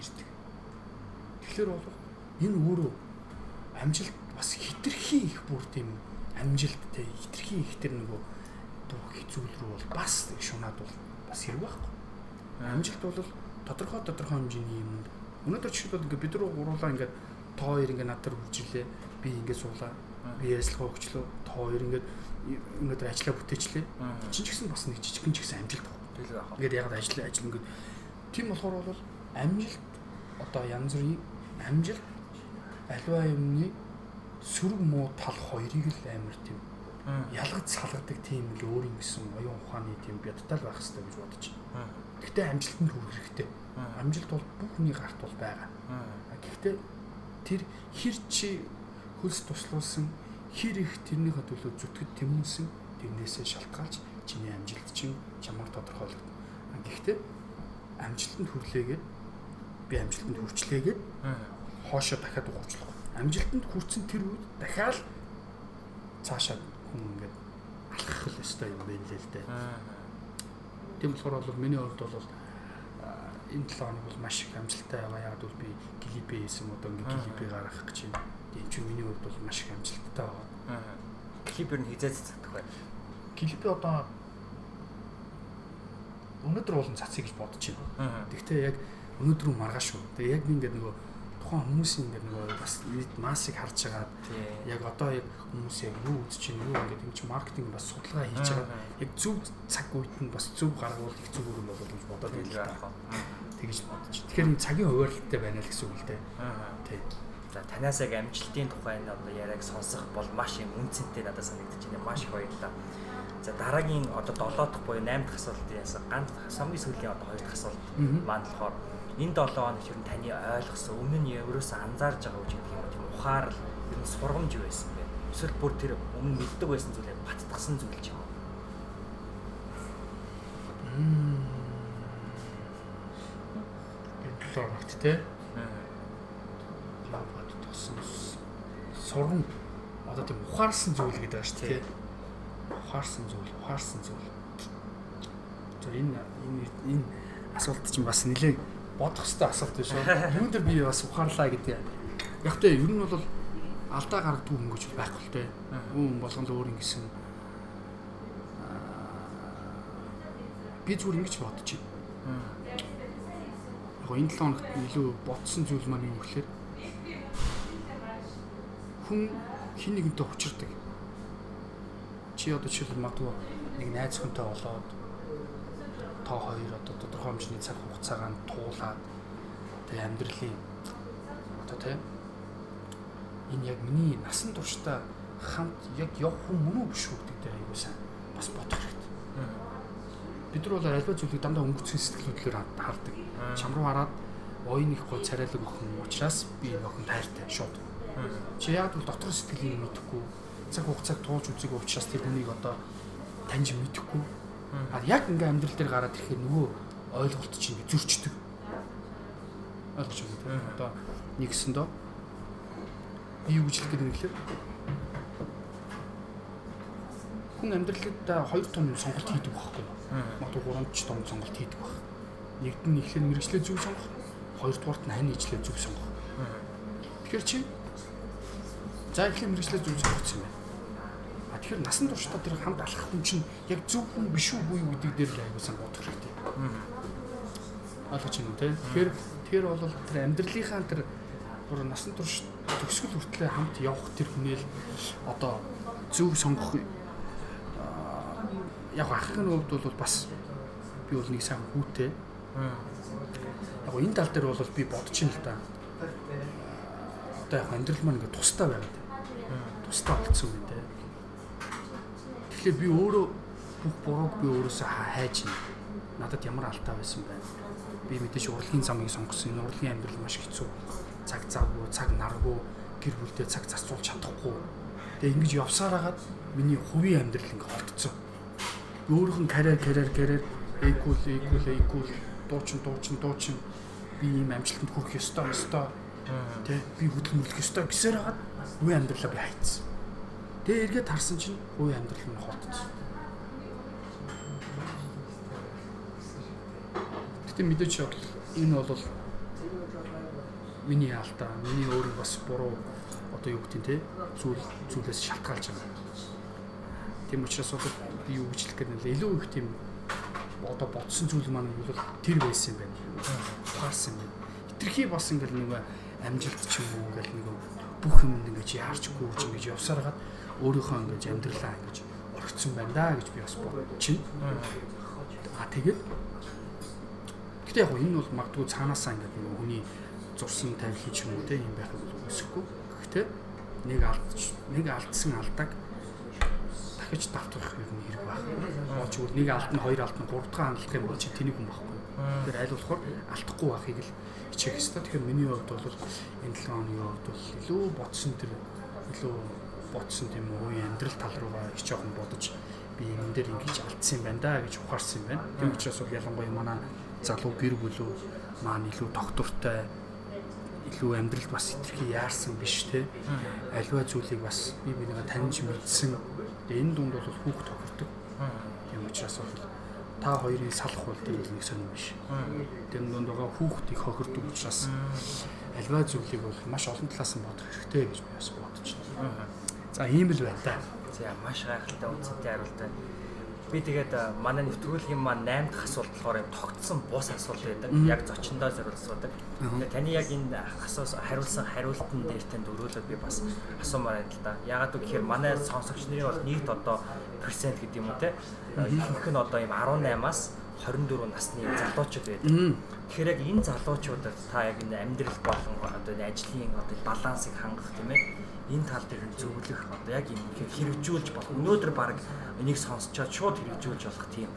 Speaker 2: ирдэг. Тэгэхээр бол энэ өөрөө амжилт бас хитрхи их бүр тийм амжилттай хитрхи их тэр нөгөө дуу хэцүүл рүү бол бас шунаад бол бас хэрэг байхгүй. Амжилт бол тодорхой тодорхой хэмжээний юм. Өнөөдөр жишээлбэл ингээд бид рүү гуруулаа ингээд тоо хоёр ингээд надад үржилээ. Би ингээд суулаа. Би ярьслага өгчлөө. Тоо хоёр ингээд өнөөдөр ажиллаа бүтээчлээ. Чин ч гэсэн бас нэг жижигэн ч гэсэн амжилт байна. Ингээд яг ажил ажил ингээд тийм болохоор бол амжилт одоо янз бүрийн амжилт альва юмны сөрөг муу тал хоёрыг л амар тийм ялгаж салгадаг тийм л өөрийн гэсэн оюун ухааны тийм бядтал байх хэрэгтэй гэж бодож байна. Гэхдээ амжилтанд хүрэх хэрэгтэй. Амжилт бол бүх хүний гарт бол байгаа. Гэхдээ тэр хэр чи хөлс туслуулсан хэр их тэрнийхээ төлөө зүтгэд тэмүүлсэн тэрнээсээ шалтгаалж чиний амжилт чинь чамаар тодорхойлогдно. Гэхдээ амжилтанд хүрлээгээд би амжилтанд хүрчлээгээд хоошоо дахиад угуучлах. Амжилтанд хүрсэн тэр үед дахиад цаашаа хүн ингээд алхах л өстой юм байна л л дээ. Тийм болохоор бол миний хувьд бол энэ 7 хоног бол маш их амжилттай байгаа. Яг бол би клипээ хийсэн одоо ингээд клипээ гаргах гэж байна. Тийм чи миний хувьд бол маш их амжилттай байгаа.
Speaker 1: Клипер нь хизээ цацдаг байна.
Speaker 2: Клипээ одоо өнөөдөр болон цацъя гэж бодож байна. Гэхдээ яг өнөөдөр маргааш шүү. Тэгээ яг би ингээд нөгөө тухайн хүмүүсийн ингээд нөгөө бас массыг харж байгаа яг одоо яг хүмүүс яг юу үзэж чинь юу ингээд юм чи маркетинг бас судалгаа хийж байгаа яг зөв цаг үед нь бас зөв гаргуул их зөв өрөө болов гэж бодоод байна л да. Тэгэж бодож. Тэгэхээр энэ цагийн хуваарлттай байна л гэсэн үг л дээ. Тий.
Speaker 1: За танаас яг амжилтын тухай энэ одоо яриаг сонсох бол маш юм үнцэнтэй надад санагдаж байна. Маш их баярлалаа. За дараагийн одоо 7 дахь буюу 8 дахь асуултын ясаа ганц хамгийн сүүлийн одоо 2 дахь асуулт маань болохоор энэ 7 хоног ер нь таны ойлгосон өмнө нь ерөөсөө анзаарж байгаа үе гэдэг юм уу тийм ухаарл ер нь сургамж байсан бэ? Эсвэл бүр тэр өмнө мэддэг байсан зүйл яг баттгсан зүйл ч юм уу?
Speaker 2: Энэ төлөө багт те. Лавад тосон сургам одоо тийм ухаарсан зүйл гэдэг шүү дээ. Ухаарсан зүйл, ухаарсан зүйл. За энэ энэ энэ асуулт чинь бас нэлээд бодох хэвээр асуулт биш үү? Юунд би бас ухаарлаа гэдэг. Яг тэ ер нь бол алдаа гаргадаг хүн гэж байхгүй л дээ. Хүн болгон л өөр ингэсэн. Би зүгээр ингэж байна. Яг энэ 7 хоногт илүү бодсон зүйл маань юу гэхээр хүн хин нэгэнтэй учирдаг. Чи одоо жишээлбэл магадгүй нэг найз хүнтэй болоод тоо хоёр одоо тодорхой хэмжээний цаг хугацаагаар нь туулаад тэгээ амьдралын одоо тийм энэ яг миний насан туршдаа хамт яг явах хүн мөн үү биш үү гэдэг дээр аягүй сайн бас бодох хэрэгтэй. Бид нар бол альва зүйлийг дандаа өнгөцсөн сэтгэлөдлөөр хардаг. Чам руу хараад оюун их гол царайлаг охин учраас би энэ охин тайртай шууд. Чи яг бол дотор сэтгэлийг мэдэхгүй цаг хугацааг туулж үзег учраас тэр хүнийг одоо таньж мэдэхгүй. А яг ингээм амьдрал дээр гараад ирэхээр нөгөө ойлголт чинь зөрчдөг. Ойлгож байна тийм. Одоо нэгсэндөө би юу гэж хэлэх гэдэг гэхээр хүн амьдралдаа хоёр том сонголт хийдэг байхгүй юу? Магадгүй гурван ч том сонголт хийдэг баг. Нэгд нь ихлээр мэрэгчлээ зөв сонгох, хоёрдугаарт нь хань ижлээ зөв сонгох. Тэгэхээр чи за ихлээр мэрэгчлээ зөв сонгоцсон юм байна. А тэгэхээр насан туршдаа тэр хамт алхах хүн чинь яг зөв хүн биш үү буюу гэдэг дээр л аягүй сан бодох хэрэгтэй. Ойлгож байна уу те? Тэгэхээр тэр бол тэр амьдралынхаа тэр бүр насан турш төгсгөл хүртлээр хамт явах тэр хүнэл одоо зөв сонгох аа, яг ахын хувьд бол бас би бол нэг сайн хүүтэй. Яг энэ тал дээр бол би бодож ин л да. Одоо яг амьдрал маань ингээд тустай байгаад. Тустай болцсон юм те. Тэгэхээр би өөрөө бүх бурууг би өөрөөсөө ха- хайж байна. Надад ямар алдаа байсан байна. Би мэдээж урлагийн замыг сонгосон. Энэ урлагийн амьдрал маш хэцүү. Цаг завгүй, цаг наргүй, гэр бүлдээ цаг зарцуулж чадахгүй. Тэгээ ингэж явсаар хагаад миний хувийн амьдрал ингээ холдсон. Өөрийнх нь карьер карьер карьер equal equal equal дуучин дуучин дуучин би ийм амжилтанд хүрэх ёстой ёстой. Тэ би хөдөлмөрлөх ёстой гэсээр хагаад хувийн амьдралаа би хайцсан. Тэгээ эргээд харсан чинь хувийн амьдрал нь холдсон. Гэтэ мэдээч энэ бол миний алдаа, миний өөрөө бас буруу одоо юу гэдэг те зүйл зүйлээс шалтгаалж байгаа. Тийм учраас бол би юу гэж хэлэх гээд илүү их тийм одоо бодсон зүйл маань бол тэр байсан юм байна. Ухаарсан юм. Хитрхи бас ингээл нэг амжилт ч юм уу ингээл нэг бүх юм ингэж яарч гүйж ингэж явсараад өөрийнхөө ингэж амьдралаа ингэж орхицсан байна да гэж би бас бодчих. А тэгээд Гэтэ яг энэ бол магадгүй цаанаасаа ингээд нэг хүний зурсан тавилын ч юм уу те юм байх бол өсөхгүй. Гэхдээ нэг алдч нэг алдсан алдааг дахиж давтах юм хэрэг байх. Очвол нэг алдна, хоёр алдна, гурав дахь хандлах юм бол чи тэнийг хүн байхгүй. Тэгэхээр аль болохоор алдахгүй байхыг л хичээх хэрэгтэй. Тэгэхээр миний хувьд бол энэ 7 оны хувьд бол илүү бодсон тэр илүү бодсон тийм үе амьдрал тал руугаа их жоохон бодож би энэ дээр ингэж алдсан юм байна да гэж ухаарсан юм байна. Тийм учраас бол ялангуяа манай залуу гэр бүлүү маань илүү доктортой илүү амьдралд бас итгэхий яарсан биш те. Альва зүйлийг бас би бинийг таньж мэдсэн. Энэ дунд бол хүүхд тохирдог. Тийм учраас бол та хоёрын салах бол тэр нэг сонирм биш. Тэр дунд байгаа хүүхд их хохирдог учраас альва зүйлийг бол маш олон талаас нь бодох хэрэгтэй гэж би бас бодож байна за ийм л байна та
Speaker 1: за маш гайхалтай үнцэнтэй хариултаа би тэгээд манай нэвтрүүлгийн маань 8 дахь асуулт болохоор юм тогтсон бус асуулт байдаг. Яг зочиндоо зориулсан. Тэгээд таны яг энэ асуус хариулсан хариултан дээр танд өрөөлөд би бас асуумаар байна л да. Ягаад гэвэл манай сонсогч нарын бол нийт одоо перцент гэдэг юм уу те. Ихэнх нь одоо юм 18-аас 24 насны залуучууд байдаг. Тэгэхээр яг энэ залуучуудад та яг энэ амьдрал болон одоо энэ ажлын одоо балансыг хангах тийм ээ энэ тал дээр нь зөвлөх одоо яг юм хэрэгжүүлж болох өнөөдөр баг энийг сонсчоод шууд хэрэгжүүлж болох тийм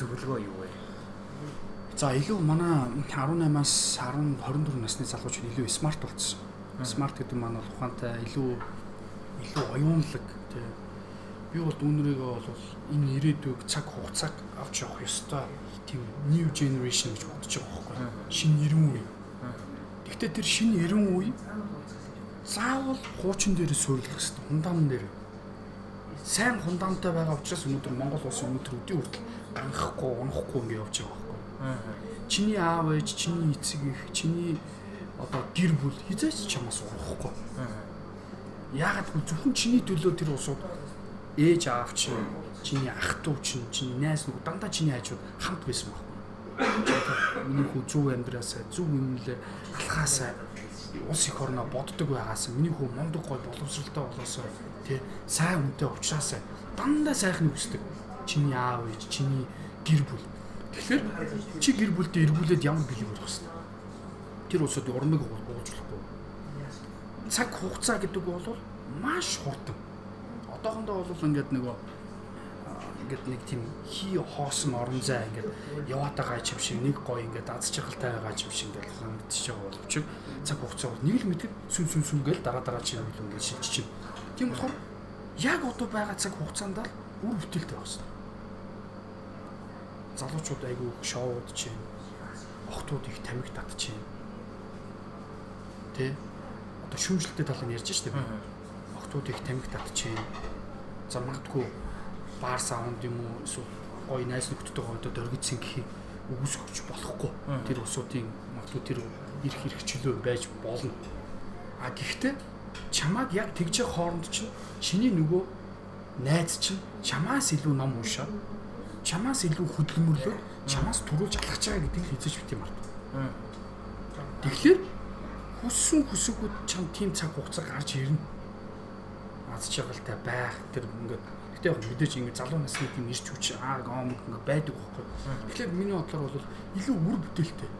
Speaker 1: зөвлөгөө юу вэ?
Speaker 2: За илүү манай 18-аас 10 24 насны залуучууд илүү смарт болцсон. Смарт гэдэг нь маань бол ухаантай илүү илүү оюунлаг тий. Би бол үүнэрийгөө бол энэ ирээдүйг цаг хугацааг авч явах ёстой тийм new generation гэж бодож байгаа байхгүй. Шинэ 90 үе. Гэхдээ тэр шинэ 90 үе заавал хуучин дээр суйрлах хэрэгтэй. Хундаан дээр. Сайн хундаантай байгаа учраас өнөөдөр Монгол улс өнөөдөр өдийн хүртэл ганхахгүй, унахгүй ингэ явж байгаа байхгүй. Чиний аав ээж, чиний эцэг их, чиний одоо гэр бүл хизээч чамаас урахгүй. Яагаад гэвэл зөвхөн чиний төлөө тэр усууд ээж аав чинь, чиний ах トゥ чинь, чиний найз нөхөд дандаа чиний хажууд хамт байсан байхгүй. Миний хүү зөв амьдраасаа, зөв үнэлээ алхаасаа улс их орноо боддог байгаас миний хүү мундаг гой боловсралтай болоосоо тий сайн хүнтэй уулзаасаа дандаа сайхныг хүсдэг. Чиний аав ээж, чиний гэр бүл. Тэгэхээр чи гэр бүлдээ эргүүлээд ямар бэлэг болох хэвээр. Тэр улсууд урмыг уулзлахгүй. Цаг хугацаа гэдэг бол маш хурдан. Одоохондоо бол ингээд нөгөө ингээд нэг тийм хий хоосон орон зай ингээд яваад байгаа юм шиг нэг гоё ингээд аз жаргалтай байгаа юм шиг ингээд байгаа боловч цаг хугацаа нэг л мэдээ сүн сүн сүн гээл дараа дараа чи юм ингээд шилжиж чинь. Тийм болохоор яг одоо байгаа цаг хугацаанд л үр бүтээлтэй хэрэгтэй. Залуучууд айгүй шоуд чинь охтууд их тамиг татчихээн. Тэ? Одоо шүүмжлэлтэй талыг ярьж штеп. Охтууд их тамиг татчихээн. За магадгүй баар саунд юм уу эсвэл гоё найз нөхдөдтэйгээ одоо дөргицэн гэхийг үгүйсгэж болохгүй. Тэр усуудын магадгүй тэр ирэх хэрэгчлөө байж болно. А гэхдээ чамааг яг тэгж хооронд чинь чиний нөгөө найз чинь чамаас илүү ном уншаад чамаас илүү хөдөлмөрлөө чамаас төрүүлж алхаж байгаа гэдгийг хэзээ ч бити март. Тэгэхээр хүссэн хүсэгүүд чам тийм цаг хугацаа гарч ирнэ. Аз жаргалтай байх тэр ингээд Гэтэ яг мэдээж ингэ залуу насны тийм ирч хүч аа гом ингэ байдаг байхгүй. Тэгэхээр миний бодлоор бол илүү үр бүтээлтэй.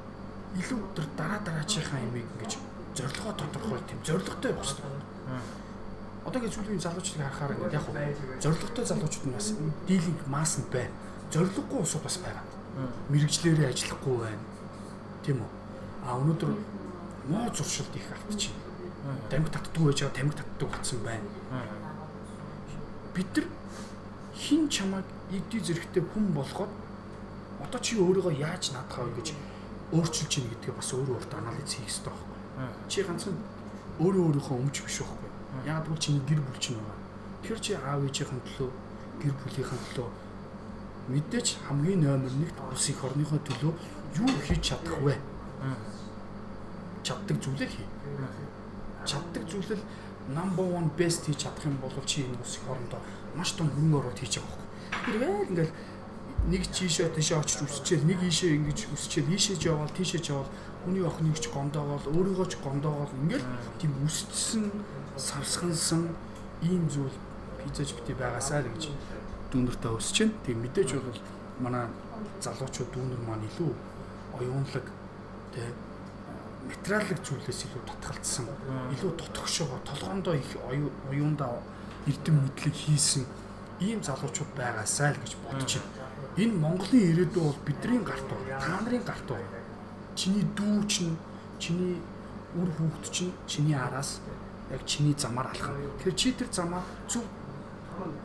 Speaker 2: Илүү тэр дараа дараачихаа юмыг ингэж зорилгоо тодорхой тийм зорилготой явах хэрэгтэй. Одоогийн зүйлийн залуучдыг харахаар ингэ яг зорилготой залуучууд нь бас дийлинг маас нь байна. Зорилгогүй усуд бас байгаа. Мэргэжлэрээ ажиллахгүй байна. Тийм үү? А өнөөдөр муу зуршилд их автчихна. Тамхи татдаг байж байгаа тамхи татдаг болсон байна. Бид нар хин чамайг игдий зэрэгтэй хүн болгоод одоо чи өөрийгөө яаж наадах вэ гэж өөрчилж ийн гэдгээ бас өөрөө өөртөө анализ хийх хэрэгтэй байхгүй. Чи ганцхан өөрөө өөрийнхөө өмч биш байхгүй. Яг бол чиний гэр бүл чинь байгаа. Тэр чи аав ээжийнхэн төлөө гэр бүлийнхэн төлөө мэдээж хамгийн номер 1-т улс их орныхоо төлөө юу хийж чадах вэ? Чаддаг зүйлээ хий. Чаддаг зүйлэл number 1 best хийж чадах юм бол чи энэ улс их орондоо маш том хөрөнгө оруулалт хийж байгаа байхгүй. Тэр яг ингээл нэг чийшээ тийшээ очиж үсчээл нэг ийшээ ингэж үсчээл ийшээж яваал тийшээж яваал. Хүний охиныг ч гондоогоол өөрийгөө ч гондоогоол. Ингээл тийм үсчсэн савсгансан ийм зүйл пиццаж бити байгаасаа л гэж дүүнэртээ өсч чинь тэг мэдээж бол манай залуучууд дүүнер маань илүү оюунлаг тэг материалын зүйлээс илүү татгалцсан илүү тотгошоо толгоондоо их оюундаа эрдэм мэдлэг хийсэн ийм залуучууд байгаасаа л гэж байна. Энэ Монголын ирээдүй бол бидний гарт байна. Та нарын гарт байна. Чиний дүү чинь, чиний үр хүүхэд чинь чиний араас яг чиний замаар алхах. Тэгэхээр чи тэр замаа зөв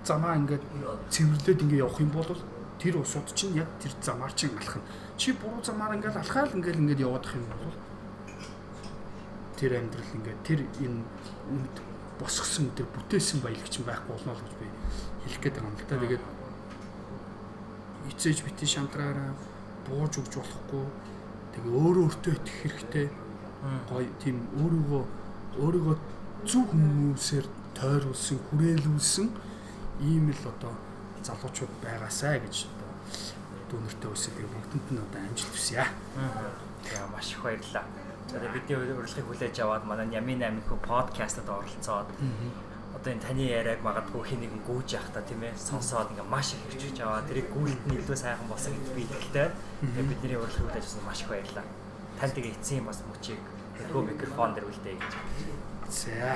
Speaker 2: замаа ингээд цэвэрлээд ингээд явах юм бол тэр усууд чинь яг тэр замаар чинь алхах. Чи буруу замаар ингээд алхаал ингээд ингээд явах юм бол тэр амьдрал ингээд тэр энэ босгосон тэр бүтээсэн баялагч байхгүй болно л гэж би хэлэх гээд байгаа юм л та. Тэгээд эцээж бити шантраараа бууж өгч болохгүй. Тэгээ өөрөө өөртөө итгэх хэрэгтэй. Гой тийм өөрийгөө өөрийгөө зөв хүмүүсээр тойруулсан, хүрээлүүлсэн ийм л одоо залуучууд байгаасаа гэж дүүнэртэй өсөд тэгээ бүгдэнд нь одоо амжилт хүсье.
Speaker 1: Тэгээ маш их баярлалаа. За бидний урилгыг хүлээж аваад манай Ямин амийнхүү подкастад оролцоод одоо энэ таны яриаг магадгүй хин нэгэн гүйж явах та тийм ээ сонсоод ингээ маш их хэрчж аваа тэрийг гүйлт нь илүү сайхан болсон гэдэгт би итгэлтэй. Тэгээ бидний урилгыг хүлээж авсан маш их баярлалаа. Тань тэгээ эцсийн бас мөчийг хөө микрофон дээр үлдээ гэж.
Speaker 2: За.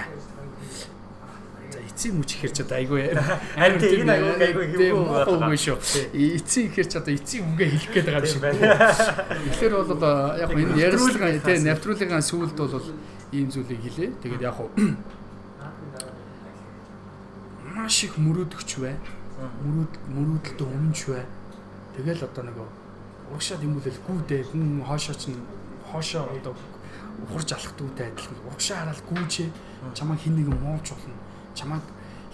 Speaker 2: За эцсийн мөч ихэр ч одоо айгүй
Speaker 1: харин энэ айгүй айгүй
Speaker 2: хэвгүй байгаа шүү. Эцсийн ихэр ч одоо эцсийн үгээ хэлэх гээд байгаа шүү. Тэгэхээр бол яг энэ ярилцлага тий навтруулгын сүүлд бол ийм зүйлийг хэлээ. Тэгээд яг маш их мөрөөдөгч бай. Мөрөөд мөрөөдөлтөө өмнөч бай. Тэгэл одоо юм бол гүүдээ хүн хоошоо ч хоошоо одоо ухарж алах дүүтэй адилхан урагшаа хараад гүүжээ чамайг хин нэгэн муулж болно. Чамайг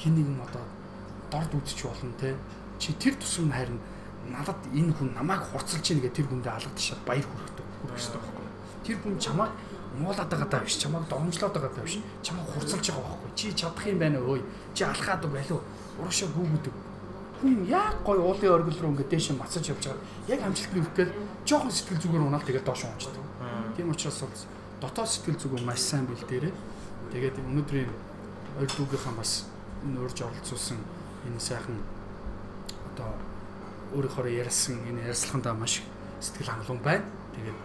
Speaker 2: хин нэгэн одоо дорд үзчих болно те. Чи тэр тусам харин надад энэ хүн намайг хурцлж ийн гэх тэр хүндээ алгадчихад баяр хүрэх хэрэгтэй байхгүй тэр хүн чамайг муулаад байгаа даа биш. Чамайг догомжлоод байгаа даа биш. Чамайг хурцлж байгаа байхгүй. Чи чадах юм байна өө чи алхаад байлуу урагшаа гүүгүүдэг хүн яг гой уулын оргил руу ингээд дээш мацаж явж байгаа. Яг амжилт нь өгөхгүй жоохон сэтгэл зүгээр унаал тэгээд доош унждаг. Тийм учраас бол дотоод сэтгэл зүгөө маш сайн бэлдээрээ тэгээд өнөөдрийн хоёр дүүгийнхаа бас урьж оролцуулсан энэ сайхан одоо өөрийнхөө ярьсан энэ ярилцлагандаа маш сэтгэл хангалуун байна. Тэгээд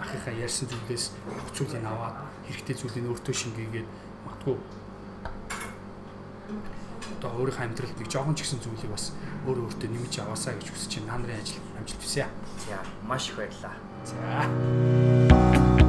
Speaker 2: ахыхаа ярьсан зүйлээс бүх зүйлийг аваад хэрэгтэй зүйлийг өөртөө шингээгээд матгүй одоо өөрийнхөө амьдралд нэг жоохон ч гэсэн зүйлийг бас өөрөө өөртөө нэмж аваасаа гэж хүсэж байна. Нарын ажил амжилт хүсье.
Speaker 1: За маш их баярлалаа.
Speaker 2: За.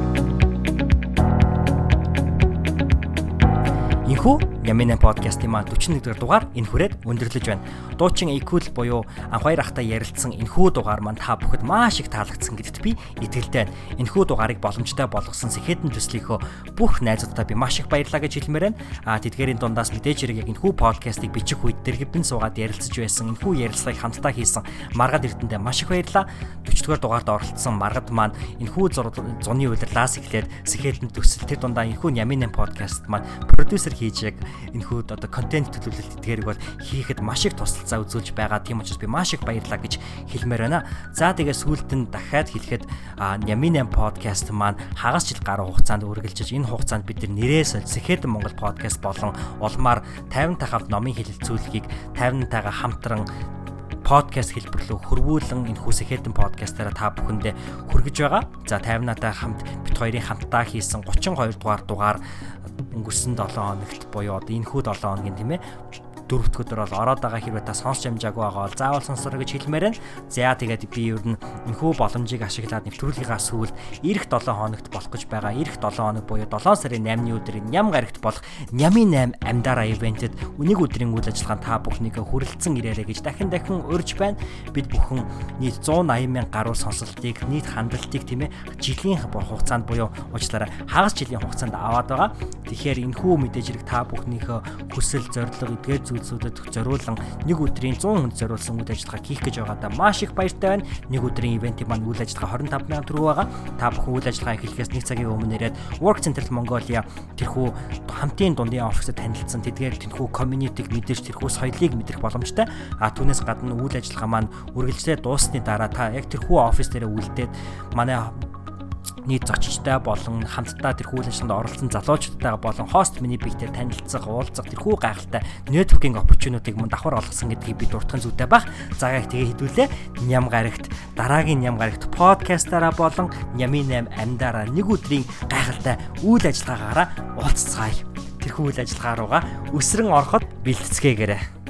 Speaker 1: Энэхүү Ямина подкастын маань 41 дугаар энэ хүрээд өндөрлөж байна. Дуучин Equal буюу анх хоёр ахтай ярилцсан энэхүү дугаар маань та бүхэд маш их таалагдсан гэдэгт би итгэлтэй байна. Энэхүү дугаарыг боломжтой болгосон Сэхэдэн төслийнхөө бүх найзуудаа би маш их баярлалаа гэж хэлмээр байна. А тэдгээрийн дундаас мэдээж хэрэг яг энэхүү подкастыг бичих үед дэргэбэн суугаад ярилцж байсан энэхүү ярилцлагыг хамтдаа хийсэн Маргад Эрдэндээ маш их баярлалаа. 40 дугаар дугаард оролцсон Маргад маань энэхүү зуны удирлаас эхлээд Сэхэдэн төсөл тэр дундаа энэхүү Ямина подкаст маань продюсер хийж яг энэхүү одоо контент төлөвлөлт эдгээрийг бол хийхэд маш их тусалцаа үзүүлж байгаа. Тийм учраас би маш их баярлалаа гэж хэлмээр байна. За тэгээ сүүлд нь дахиад хэлэхэд Нямин подкаст маань хагас жил гаруй хугацаанд үргэлжилж энэ хугацаанд бид нэрээ солилцэхэд Монгол подкаст болон улмаар 50 тахавд номын хэлэлцүүлгийг 50-тайгаа хамтран подкаст хэлбэрлүү хөрвүүлэн энэ хүсэх хэдэн подкастаараа та бүхэндээ хүргэж байгаа. За 50-наатай хамт бит хоёрын хамтдаа хийсэн 32 дугаар дугаар өнгөрсөн 7 хоногт буюу одоо энэ хүү 7 хоногийн тийм ээ дөрөвт өдөр бол ороод байгаа хэрвээ та сонсч амжаагүй байгаа бол заавал сонсороо гэж хэлмээр байна. За тэгээд би ер нь энэхүү боломжийг ашиглаад нэвтрүүлгийнхаа сүүлд эх 7 хоногт болох гэж байгаа. Эх 7 хоног буюу 7 сарын 8-ны өдрийн ням гарагт болох нямын 8 амдаараа ивентэд үнийг өдрийн үйл ажиллагаанд та бүхнийг хүрэлцэн ирээрэй гэж дахин дахин урьж байна. Бид бүхэн нийт 180 мянга гаруй сонсолтыг нийт хандлтыг тийм ээ жилийн хугацаанд буюу уучлаарай хагас жилийн хугацаанд аваад байгаа. Тэгэхээр энэхүү мэдээж хэрэг та бүхнийхөө хүсэл зорилго эдгээр зүйлсүүдэд зориулан нэг өдрийн 100 хүнд зориулсан үйл ажиллагаа хийх гэж байгаадаа маш их баяртай байна. Нэг өдрийн ивентийн маань үйл ажиллагаа 25 сая төгрөг байгаа. Та бүхэн үйл ажиллагаа эхлэхээс нэг цагийн өмнө ирээд Work Central Mongolia тэрхүү хамтын дундын оффисд танилцсан тэдгээр тэрхүү community-г мэдээж тэрхүү соёлыг мэдрэх боломжтой. А түүнээс гадна үйл ажиллагаа маань үргэлжлээ дуусны дараа та яг тэрхүү офис дээр үлдээд манай нийт зочдтой болон хамтдаа тэрхүү үйл ажиллагаанд оролцсон залуучуудтайгаа болон хост миний бигтэр танилцах, уулзах тэрхүү гайхалтай networking opportunity-г мөн давхар олгосон гэдгийг би дуртахын зүйтэй баг. За яг тэгээ хэдүүлээ. Ням гарагт дараагийн ням гарагт подкастаараа болон Нямын 8 амьдаараа нэг өдрийн гайхалтай үйл ажиллагаагаараа уулзцгаая. Тэрхүү үйл ажиллагаа руугаа өсрөн ороход бэлтцгээгээрэй.